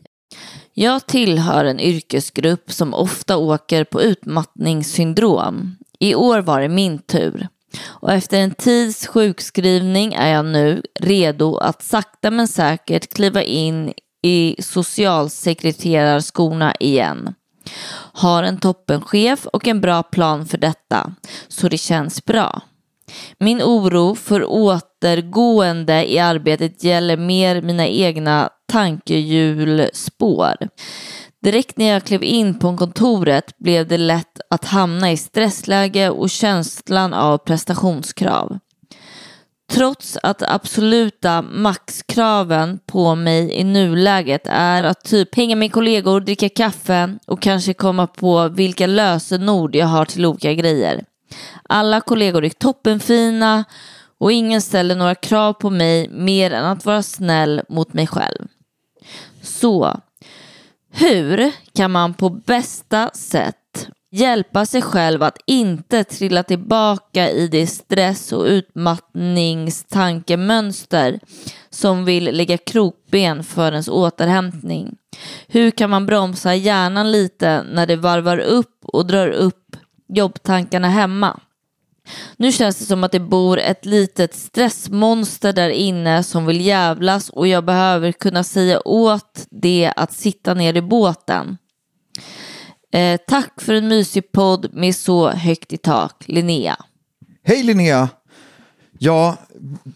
Jag tillhör en yrkesgrupp som ofta åker på utmattningssyndrom. I år var det min tur. Och efter en tids sjukskrivning är jag nu redo att sakta men säkert kliva in i socialsekreterarskorna igen. Har en toppenchef och en bra plan för detta, så det känns bra. Min oro för återgående i arbetet gäller mer mina egna tankehjulspår. Direkt när jag klev in på kontoret blev det lätt att hamna i stressläge och känslan av prestationskrav. Trots att absoluta maxkraven på mig i nuläget är att typ hänga med kollegor, dricka kaffe och kanske komma på vilka lösenord jag har till olika grejer. Alla kollegor är toppenfina och ingen ställer några krav på mig mer än att vara snäll mot mig själv. Så, hur kan man på bästa sätt hjälpa sig själv att inte trilla tillbaka i det stress och utmattningstankemönster som vill lägga krokben för ens återhämtning? Hur kan man bromsa hjärnan lite när det varvar upp och drar upp jobbtankarna hemma? Nu känns det som att det bor ett litet stressmonster där inne som vill jävlas och jag behöver kunna säga åt det att sitta ner i båten. Eh, tack för en mysig podd med så högt i tak, Linnea. Hej Linnea! Ja,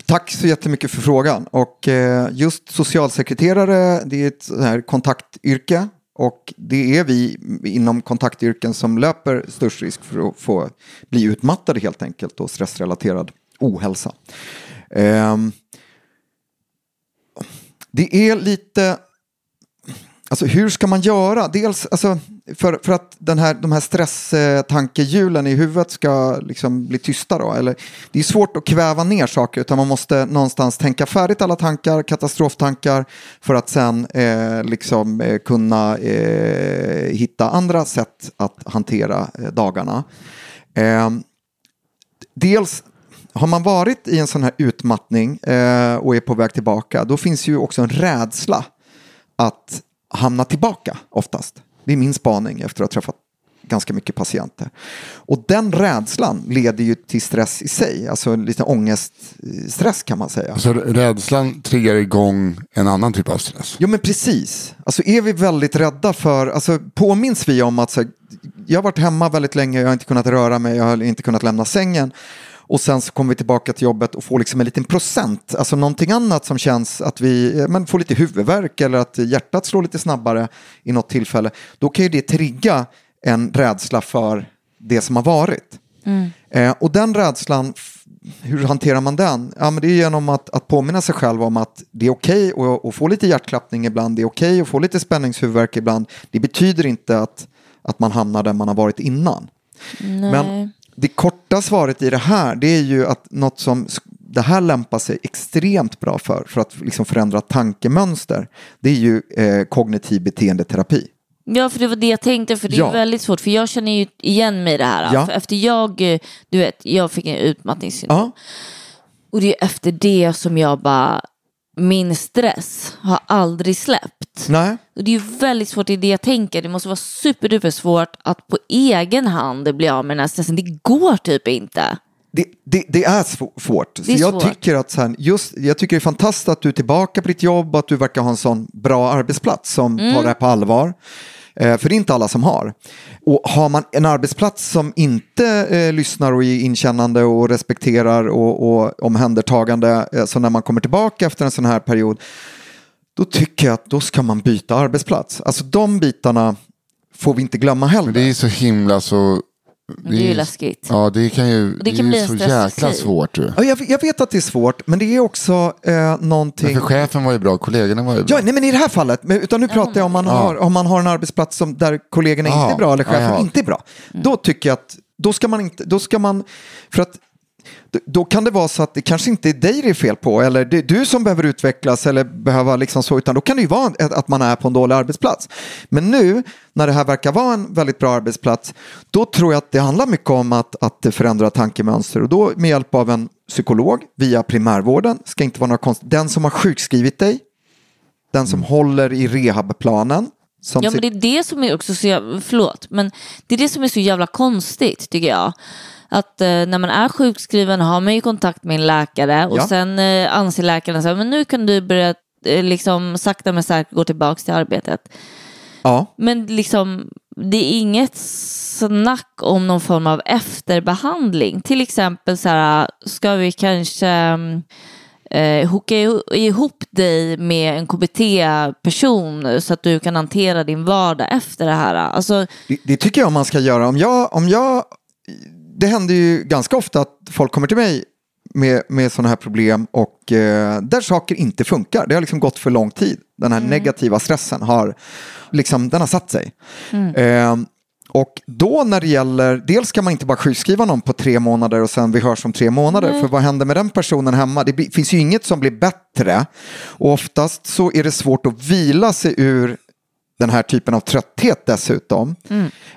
tack så jättemycket för frågan. Och eh, just socialsekreterare, det är ett här kontaktyrke. Och det är vi inom kontaktyrken som löper störst risk för att få bli utmattade helt enkelt och stressrelaterad ohälsa. Ehm, det är lite Alltså hur ska man göra? Dels alltså, för, för att den här, de här stresstankehjulen i huvudet ska liksom bli tysta då. Eller, det är svårt att kväva ner saker utan man måste någonstans tänka färdigt alla tankar, katastroftankar för att sen eh, liksom, eh, kunna eh, hitta andra sätt att hantera eh, dagarna. Eh, dels har man varit i en sån här utmattning eh, och är på väg tillbaka då finns ju också en rädsla att hamna tillbaka oftast. Det är min spaning efter att ha träffat ganska mycket patienter. Och den rädslan leder ju till stress i sig, alltså lite ångeststress kan man säga. Alltså rädslan triggar igång en annan typ av stress. Jo men precis. Alltså är vi väldigt rädda för, alltså påminns vi om att så jag har varit hemma väldigt länge, jag har inte kunnat röra mig, jag har inte kunnat lämna sängen. Och sen så kommer vi tillbaka till jobbet och får liksom en liten procent, alltså någonting annat som känns att vi eh, men får lite huvudvärk eller att hjärtat slår lite snabbare i något tillfälle. Då kan ju det trigga en rädsla för det som har varit. Eh, och den rädslan, hur hanterar man den? Ja, men det är genom att, att påminna sig själv om att det är okej att, att få lite hjärtklappning ibland, det är okej att få lite spänningshuvudvärk ibland. Det betyder inte att, att man hamnar där man har varit innan. Nej. Men det korta svaret i det här det är ju att något som det här lämpar sig extremt bra för, för att liksom förändra tankemönster, det är ju eh, kognitiv beteendeterapi. Ja, för det var det jag tänkte, för det är Ja. väldigt svårt. För jag känner ju igen mig i det här. Ja. För efter jag, eh, du vet, jag fick en utmattningssyndrom. Ja. Och det är efter det som jag bara, min stress har aldrig släppt. Nej. Och det är ju väldigt svårt, det är det jag tänker. Det måste vara superduper svårt att på egen hand bli av med den här stressen. Det går typ inte. Det, det, det är sv- svårt. Det är så jag svårt. tycker att här, just, jag tycker det är fantastiskt att du är tillbaka på ditt jobb och att du verkar ha en sån bra arbetsplats som Mm. tar det här på allvar. Eh, för det är inte alla som har. Och har man en arbetsplats som inte eh, lyssnar och är inkännande och respekterar och, och omhändertagande, eh, så när man kommer tillbaka efter en sån här period, då tycker jag att då ska man byta arbetsplats. Alltså de bitarna får vi inte glömma heller. Men det är så himla så... Men det är ju läskigt. Ja, det kan ju... det Det, kan är bli ju så jäkla svårt. Du. Ja, jag, jag vet att det är svårt, men det är också eh, någonting... Men för chefen var ju bra, kollegorna var ju bra. Ja, nej, men i det här fallet, men, utan nu pratar jag om man, Ja. har, om man har en arbetsplats som, där kollegorna Ja. inte är bra eller chefen Ja. inte är bra. Mm. Då tycker jag att, då ska man inte, då ska man, för att då- kan det vara så att det kanske inte är dig det är fel på eller det är du som behöver utvecklas eller behöva liksom så, utan då kan det ju vara att man är på en dålig arbetsplats. Men nu när det här verkar vara en väldigt bra arbetsplats, då tror jag att det handlar mycket om att, att förändra tankemönster och då med hjälp av en psykolog via primärvården, ska inte vara några konst, den som har sjukskrivit dig, den som håller i rehabplanen. Som Ja men det är det som är också så jävla, förlåt, men det är det som är så jävla konstigt tycker jag. Att eh, när man är sjukskriven har man ju kontakt med en läkare och Ja. sen eh, anser läkaren så här, men nu kan du börja eh, liksom sakta men säkert gå tillbaka till arbetet. ja. Men liksom, det är inget snack om någon form av efterbehandling. Till exempel så här, ska vi kanske eh, hooka iho- ihop dig med en KBT-person så att du kan hantera din vardag efter det här. Alltså, Det, det tycker jag man ska göra. Om jag, om jag, det händer ju ganska ofta att folk kommer till mig med, med sådana här problem och eh, där saker inte funkar. Det har liksom gått för lång tid. Den här negativa stressen har, liksom, den har satt sig. Eh, och då när det gäller, dels kan man inte bara sjukskriva någon på tre månader och sen vi hörs om tre månader. För vad händer med den personen hemma? Det blir, finns ju inget som blir bättre. Och oftast så är det svårt att vila sig ur den här typen av trötthet dessutom.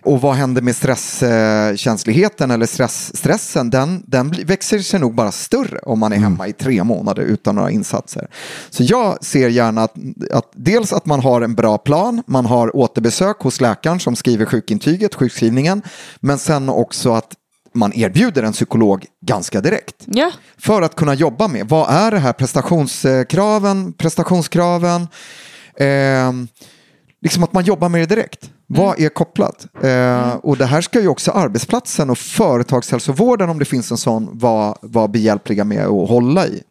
Och vad händer med stresskänsligheten eller stress, stressen? Den, den växer sig nog bara större om man är hemma i tre månader utan några insatser. Så jag ser gärna att, att dels att man har en bra plan, man har återbesök hos läkaren som skriver sjukintyget, sjukskrivningen, men sen också att man erbjuder en psykolog ganska direkt ja. för att kunna jobba med. Vad är det här prestationskraven, prestationskraven? Eh, liksom att man jobbar med det direkt. Vad är kopplat? Eh, och det här ska ju också arbetsplatsen och företagshälsovården om det finns en sån vara var behjälpliga med att hålla i.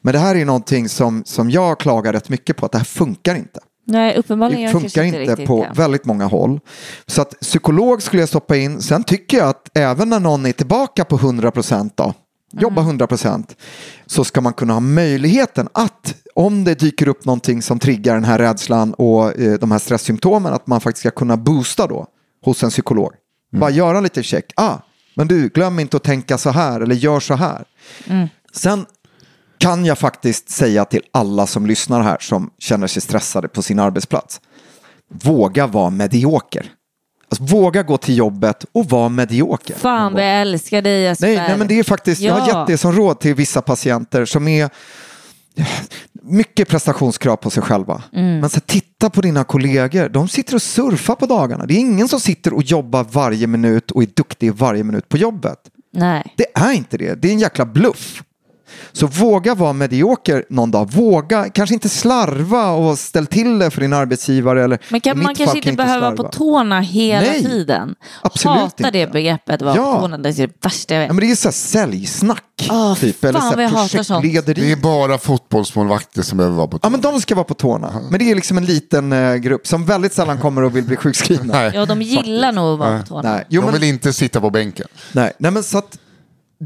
Men det här är någonting som, som jag klagar rätt mycket på att det här funkar inte. Nej, uppenbarligen Det funkar inte riktigt på det. väldigt många håll. Så att psykolog skulle jag stoppa in. Sen tycker jag att även när någon är tillbaka på 100% då, jobba 100% så ska man kunna ha möjligheten att om det dyker upp någonting som triggar den här rädslan och eh, de här stresssymptomen att man faktiskt ska kunna boosta då hos en psykolog. Bara göra lite check. Ah, men du, glöm inte att tänka så här eller gör så här. Sen kan jag faktiskt säga till alla som lyssnar här som känner sig stressade på sin arbetsplats. Våga vara medioker. Alltså, våga gå till jobbet och vara medioker. Fan vad jag älskar dig Jesper. Nej, nej, men det är faktiskt, jag har Ja. gett det som råd till vissa patienter som är mycket prestationskrav på sig själva. Mm. Men så titta på dina kollegor, de sitter och surfar på dagarna. Det är ingen som sitter och jobbar varje minut och är duktig varje minut på jobbet. Nej. Det är inte det, det är en jäkla bluff. Så våga vara medioker någon dag. Våga, kanske inte slarva och ställ till det för din arbetsgivare. Eller, Men kan, man kanske inte kan behöva vara på tårna hela Nej, tiden. absolut Hatar det inte. begreppet, vara Ja. på tårna. Det är det värsta jag vet. Ja, men det är ju så här säljsnack. Åh, typ, eller så här projektlederi. Det är bara fotbollsmålvakter som behöver vara på Ja, men de ska vara på tårna. Men det är liksom en liten eh, grupp som väldigt sällan kommer och vill bli sjukskrivna. Nej, Ja, de gillar nog att vara på tårna. Nej, jo, de men, vill inte sitta på bänken. nej, nej, men så att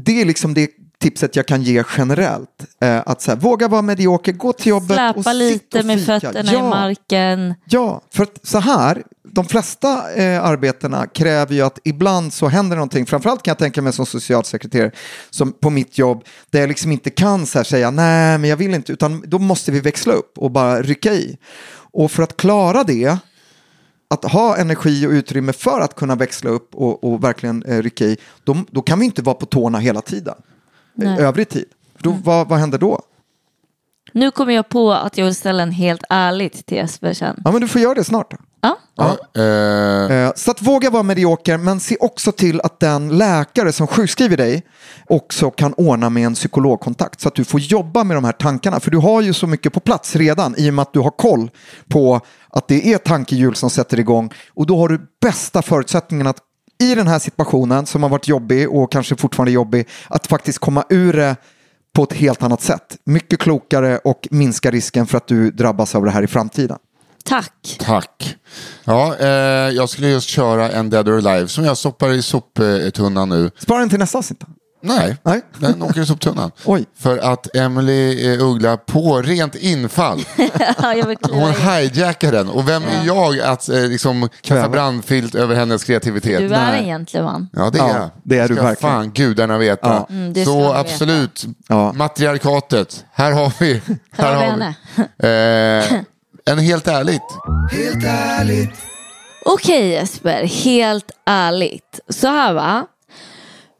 det är liksom det tipset jag kan ge generellt. Eh, att så här, våga vara medioker, gå till jobbet och Släpa sitt lite och med fika. fötterna i Ja. marken. Ja, för att så här, de flesta eh, arbetena kräver ju att ibland så händer någonting. Framförallt kan jag tänka mig som socialsekreterare som på mitt jobb där jag liksom inte kan så här säga nej men jag vill inte utan då måste vi växla upp och bara rycka i. Och för att klara det att ha energi och utrymme för att kunna växla upp och, och verkligen eh, rycka i, då, då kan vi inte vara på tårna hela tiden. Nej. Övrig tid. Då, vad, vad händer då? Nu kommer jag på att jag vill ställa en helt ärligt till Jesper sen. Ja, men du får göra det snart. Då. Ja. Ja, eh, Eh, Så att våga vara medioker, men se också till att den läkare som sjukskriver dig också kan ordna med en psykologkontakt så att du får jobba med de här tankarna. För du har ju så mycket på plats redan i och med att du har koll på att det är tankehjul som sätter igång och då har du bästa förutsättningen att i den här situationen som har varit jobbig och kanske fortfarande jobbig att faktiskt komma ur det på ett helt annat sätt. Mycket klokare och minska risken för att du drabbas av det här i framtiden. Tack. Tack. Ja, eh, jag skulle just köra en Dead or Alive som jag stoppar i soptunnan nu. Spara den till nästa avsnitt. Nej, Nej. den åker i soptunnan. Oj. För att Emily eh, Uggla på rent infall, hon hijackar den. Och vem är jag att eh, liksom kasta brandfilt över hennes kreativitet? Du är Nej. en gentleman. Ja, det är Ja, jag. det är du ska verkligen. fan gudarna veta. Ja. Mm, det ska Så de veta. absolut, Ja. matriarkatet. Här har vi, Här har vi henne. Eh, en helt ärligt. Helt ärligt. Okej Jesper, helt ärligt. Så här va.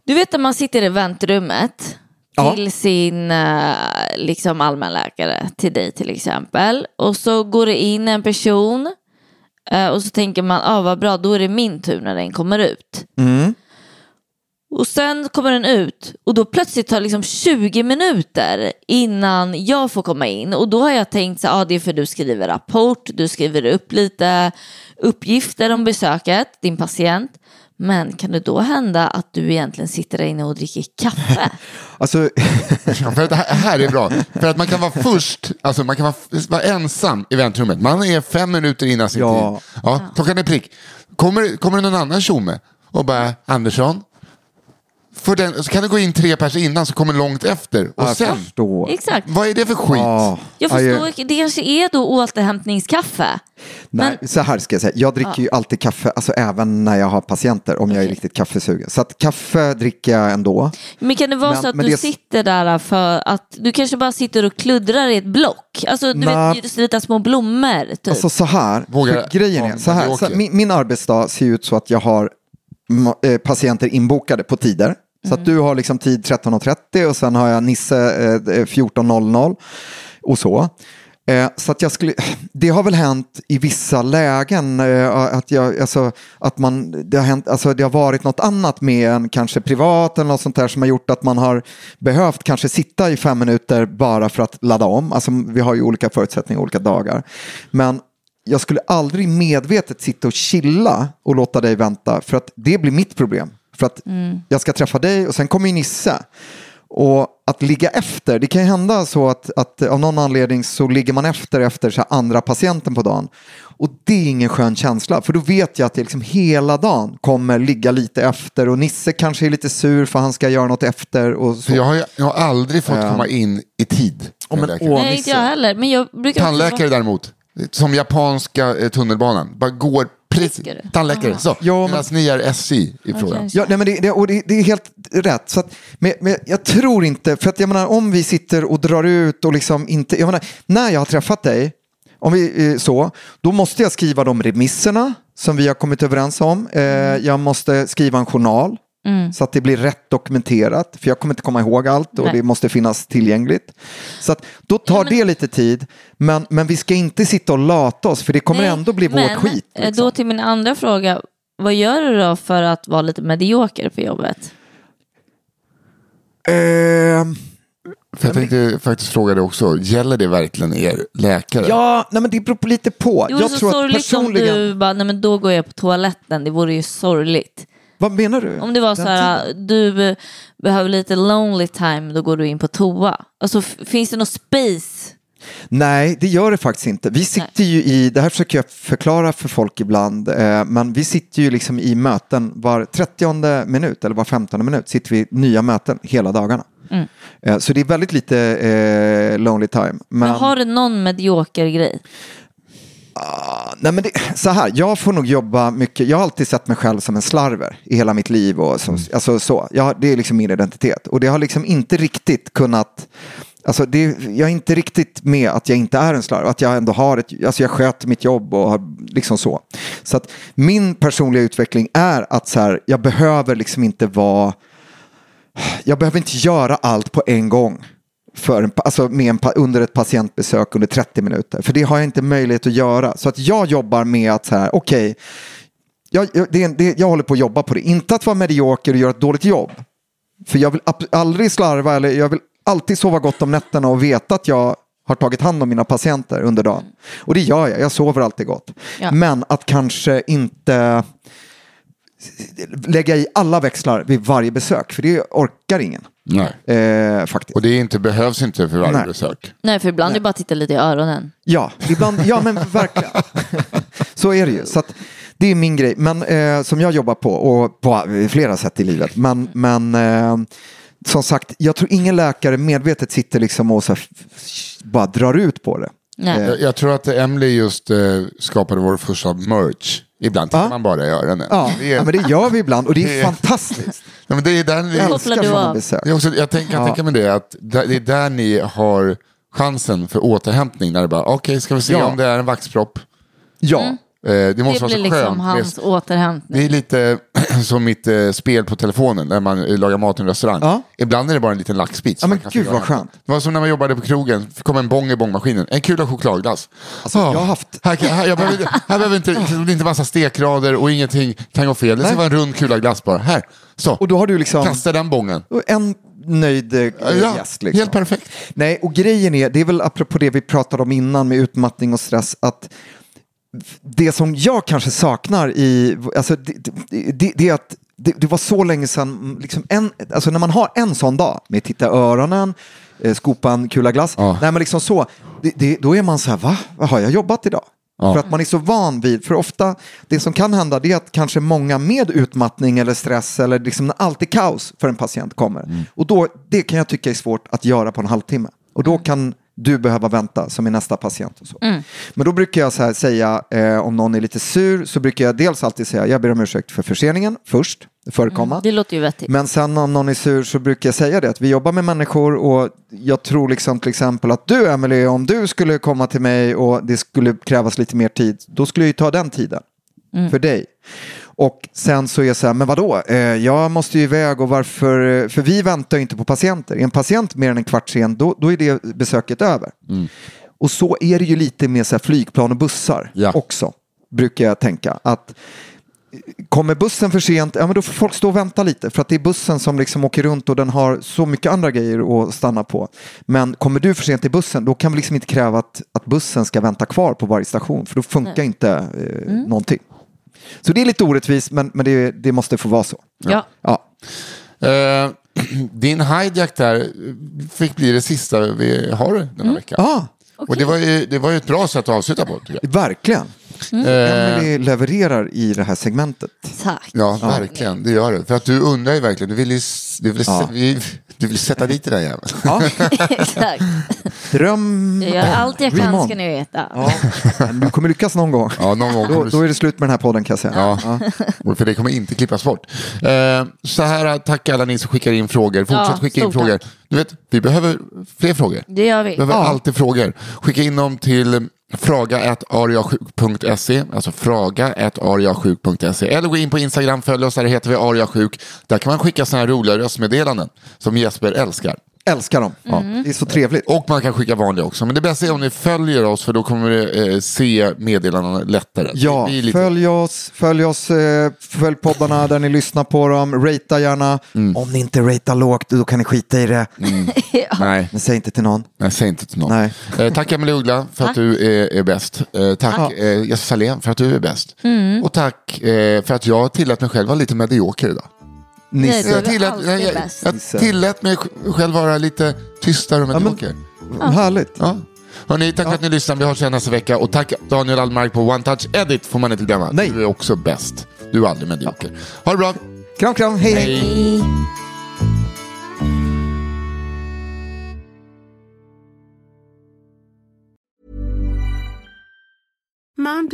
Du vet när man sitter i väntrummet Ja. till sin eh, liksom allmänläkare, till dig till exempel. Och så går det in en person eh, och så tänker man, ah, vad bra, då är det min tur när den kommer ut. Mm. Och sen kommer den ut och då plötsligt tar det liksom 20 minuter innan jag får komma in. Och då har jag tänkt så ah, det är för du skriver rapport, du skriver upp lite uppgifter om besöket, din patient. Men kan det då hända att du egentligen sitter där inne och dricker kaffe? Alltså, Ja, för att det här, är bra. För att man kan vara först, alltså man kan vara, vara ensam i väntrummet. Man är fem minuter innan sin Ja. tid. Ja, klockan är prick. Kommer, kommer någon annan tjomme och bara, Andersson, för den, så kan det gå in tre personer innan som kommer långt efter. Och jag sen, förstår. Exakt. vad är det för skit? Ja. Jag Ja, förstår, det kanske är då återhämtningskaffe. Nej, så här ska jag säga. Jag dricker ju alltid kaffe, alltså även när jag har patienter, om jag är Okej. riktigt kaffesugen. Så att kaffe dricker jag ändå. Men kan det vara Men- så att men du det- sitter där för att du kanske bara sitter och kluddrar i ett block? Alltså du Nej. vet, lite små blommor typ. Alltså så här, Vågar- för grejen är Ja, så här, men det så åker. min, min arbetsdag ser ut så att jag har ma- eh, patienter inbokade på tider. Så att du har liksom tid 13.30 och sen har jag Nisse eh, eh 14.00 och så. Eh, så att jag skulle, det har väl hänt i vissa lägen eh, att, jag, alltså, att man, det, har hänt, alltså, det har varit något annat med en kanske privat eller något sånt där som har gjort att man har behövt kanske sitta i fem minuter bara för att ladda om. Alltså, vi har ju olika förutsättningar olika dagar. Men jag skulle aldrig medvetet sitta och chilla och låta dig vänta för att det blir mitt problem. För att jag ska träffa dig och sen kommer ju Nisse. Och att ligga efter, det kan ju hända så att, att av någon anledning så ligger man efter efter så här andra patienten på dagen. Och det är ingen skön känsla, för då vet jag att det liksom hela dagen kommer ligga lite efter och Nisse kanske är lite sur för han ska göra något efter. Och så. Jag har, jag har aldrig fått Ja. komma in i tid. Ja, men åh, Nej, inte jag heller. Men jag brukar också Tandläkare däremot, som japanska eh, tunnelbanan, bara går du? Tandläkare, så. Ja, Medan ni är SJ i frågan. Ja, nej, men det, det, och det, det är helt rätt. Så att, men, men jag tror inte, för att jag menar om vi sitter och drar ut och liksom inte, jag menar, när jag har träffat dig, om vi eh, så, då måste jag skriva de remisserna som vi har kommit överens om. Eh, jag måste skriva en journal så att det blir rätt dokumenterat, för jag kommer inte komma ihåg allt och Nej. det måste finnas tillgängligt. Så att då tar det lite tid, men, men vi ska inte sitta och lata oss, för det kommer Nej, ändå bli men, vårt skit. eh, Liksom. Då till min andra fråga. Vad gör du då för att vara lite medioker på jobbet? Ehm, För jag tänkte faktiskt fråga dig också, gäller det verkligen er läkare? Ja, nej men det beror på lite på. Vore jag så tror att sorgligt om personligen... du bara, nej men då går jag på toaletten. Det vore ju sorgligt. Vad menar du? Om det var så här, du eh, behöver lite lonely time, då går du in på toa. Alltså finns det något space? Nej, det gör det faktiskt inte. Vi sitter ju i, det här försöker jag förklara för folk ibland, eh, men vi sitter ju liksom i möten var 30 minut eller var 15 minut sitter vi i nya möten hela dagarna. Mm. Eh, Så det är väldigt lite eh, lonely time. Men, Men har du någon medioker grej? Nej, men det, så här, jag får nog jobba mycket. Jag har alltid sett mig själv som en slarver i hela mitt liv. Och så, alltså, så. Jag, det är liksom min identitet. Och det har liksom inte riktigt kunnat... Alltså det, jag är inte riktigt med att jag inte är en slarv, att jag ändå har ett, alltså jag sköter mitt jobb och har liksom så. Så att min personliga utveckling är att så här, jag behöver liksom inte vara, jag behöver inte göra allt på en gång. För en, alltså med en, under ett patientbesök under 30 minuter. För det har jag inte möjlighet att göra. Så att jag jobbar med att så här, okej, jag, jag, det, det, jag håller på att jobba på det. Inte att vara medioker och göra ett dåligt jobb. För jag vill aldrig slarva eller jag vill alltid sova gott om nätterna och veta att jag har tagit hand om mina patienter under dagen. Och det gör jag, jag sover alltid gott. Ja. Men att kanske inte lägga i alla växlar vid varje besök, för det orkar ingen. Nej. Eh, faktiskt. Och det inte, behövs inte för varje Nej. besök. Nej, för ibland är det bara att titta lite i öronen. Ja, ibland, ja men verkligen. Så är det ju. Så att, det är min grej, men eh, som jag jobbar på och på flera sätt i livet. Men, men eh, som sagt, jag tror ingen läkare medvetet sitter liksom och så här, bara drar ut på det. Nej. Jag, jag tror att Emily just eh, skapade vår första merch. Ibland tittar Ja. man bara i öronen. Ja, Det är- ja, men det gör vi ibland och det är Det är- fantastiskt. Ja, men det är där ni, Jag älskar du sådana besök. också, jag tänk, kan Ja. tänka mig det, att det är där ni har chansen för återhämtning. När det bara, okej, ska vi se Ja. om det är en vaxpropp. Ja, Eh, det måste Det vara så blir liksom skönt. hans Det- återhämtning. Det är lite som mitt eh, spel på telefonen när man eh, lagar mat i en restaurang. Ja. Ibland är det bara en liten laxbit. Ja, men gud, vad skönt. Det var som när man jobbade på krogen. Kom en bång i bångmaskinen. En kula chokladglass. Alltså, Ah, jag har haft- Här, kan- här, jag behöver, här behöver inte, det är inte massa stekrader och ingenting kan gå fel. Det ska Nej. vara en rund kula glass bara. Här, så. och då har du liksom Kasta den bången. en nöjd eh, Ja, gäst. Liksom. helt perfekt. Nej, och grejen är, det är väl apropå det vi pratade om innan med utmattning och stress, att det som jag kanske saknar i, alltså det, det, det, det är att det, det var så länge sedan, liksom en, alltså när man har en sån dag med titta öronen, eh, skopa en kula glass, Ja. nej men liksom så, det, det, då är man så här, va, vad har jag jobbat idag? Ja. För att man är så van vid, för ofta det som kan hända det är att kanske många med utmattning eller stress eller liksom när allt är kaos för en patient kommer. Mm. Och då, det kan jag tycka är svårt att göra på en halvtimme. Och då kan du behöva vänta som är nästa patient. Och så. Men då brukar jag så säga, eh, om någon är lite sur, så brukar jag dels alltid säga, jag ber om ursäkt för förseningen först, förekomma. Det låter ju vettigt. Men sen om någon är sur så brukar jag säga det att vi jobbar med människor och jag tror liksom till exempel att du Emily, om du skulle komma till mig och det skulle krävas lite mer tid, då skulle jag ju ta den tiden för dig. Och sen så är jag så här, men vadå, eh, jag måste ju iväg och varför, eh, för vi väntar ju inte på patienter. Är en patient mer än en kvart sen, då, då är det besöket över. Och så är det ju lite med så här flygplan och bussar Ja. också, brukar jag tänka. Att Kommer bussen för sent, ja men då får folk stå och vänta lite för att det är bussen som liksom åker runt och den har så mycket andra grejer att stanna på. Men kommer du för sent till bussen, då kan vi liksom inte kräva att, att bussen ska vänta kvar på varje station för då funkar inte eh, någonting. Så det är lite orättvist men, men det, det måste få vara så. Ja. Ja. Eh, din hijack där fick bli det sista vi har den här veckan. Ah, Och det var, ju, det var ju ett bra sätt att avsluta på. Tycker verkligen. Eh, levererar i det här segmentet. Tack. Ja, verkligen. Det gör det. För att du undrar ju verkligen. Du vill ju du vill, Ja. du vill sätta dit den där jäveln. Ja, Exakt. dröm Jag gör allt jag kan ska ni veta. Ja, du kommer lyckas någon gång. Ja, någon gång Då, då du... är det slut med den här podden kan jag säga. Ja, och för det kommer inte klippas bort. Eh, så här, tack alla ni som skickar in frågor. Fortsätt Ja, skicka in frågor. tack. Du vet, vi behöver fler frågor. Det gör vi. Vi behöver alltid frågor. Skicka in dem till fraga.ariasjuk.se alltså fraga.ariasjuk.se eller gå in på Instagram, följ oss, där heter vi ariasjuk. Där kan man skicka sådana här roliga röstmeddelanden som Jesper älskar. Älskar dem. Det är så trevligt. Och man kan skicka vanliga också. Men det bästa är om ni följer oss för då kommer ni eh, se meddelandena lättare. Ja, Det blir lite- följ oss, följ oss, eh, följ poddarna där ni lyssnar på dem, ratea gärna. Mm. Om ni inte ratear lågt, då kan ni skita i det. Nej, Men säg inte till någon. nej, säg inte till någon. Nej. Eh, tack Emelie Uggla för att du är, är bäst. Eh, tack eh, Salén för att du är bäst. Mm. Och tack eh, för att jag tillät mig själv vara lite medioker idag. Nisse. Jag tillät, jag, jag, jag tillät mig själv vara lite tystare och men- medioker. Härligt. Ja. Hörrni, tack för att ni lyssnade. Vi hörs igen nästa vecka. Och tack Daniel Almark på One Touch Edit får man inte glömma. Nej. Du är också bäst. Du är aldrig medioker. Ha det bra. Kram, kram, hej. hej. Hej.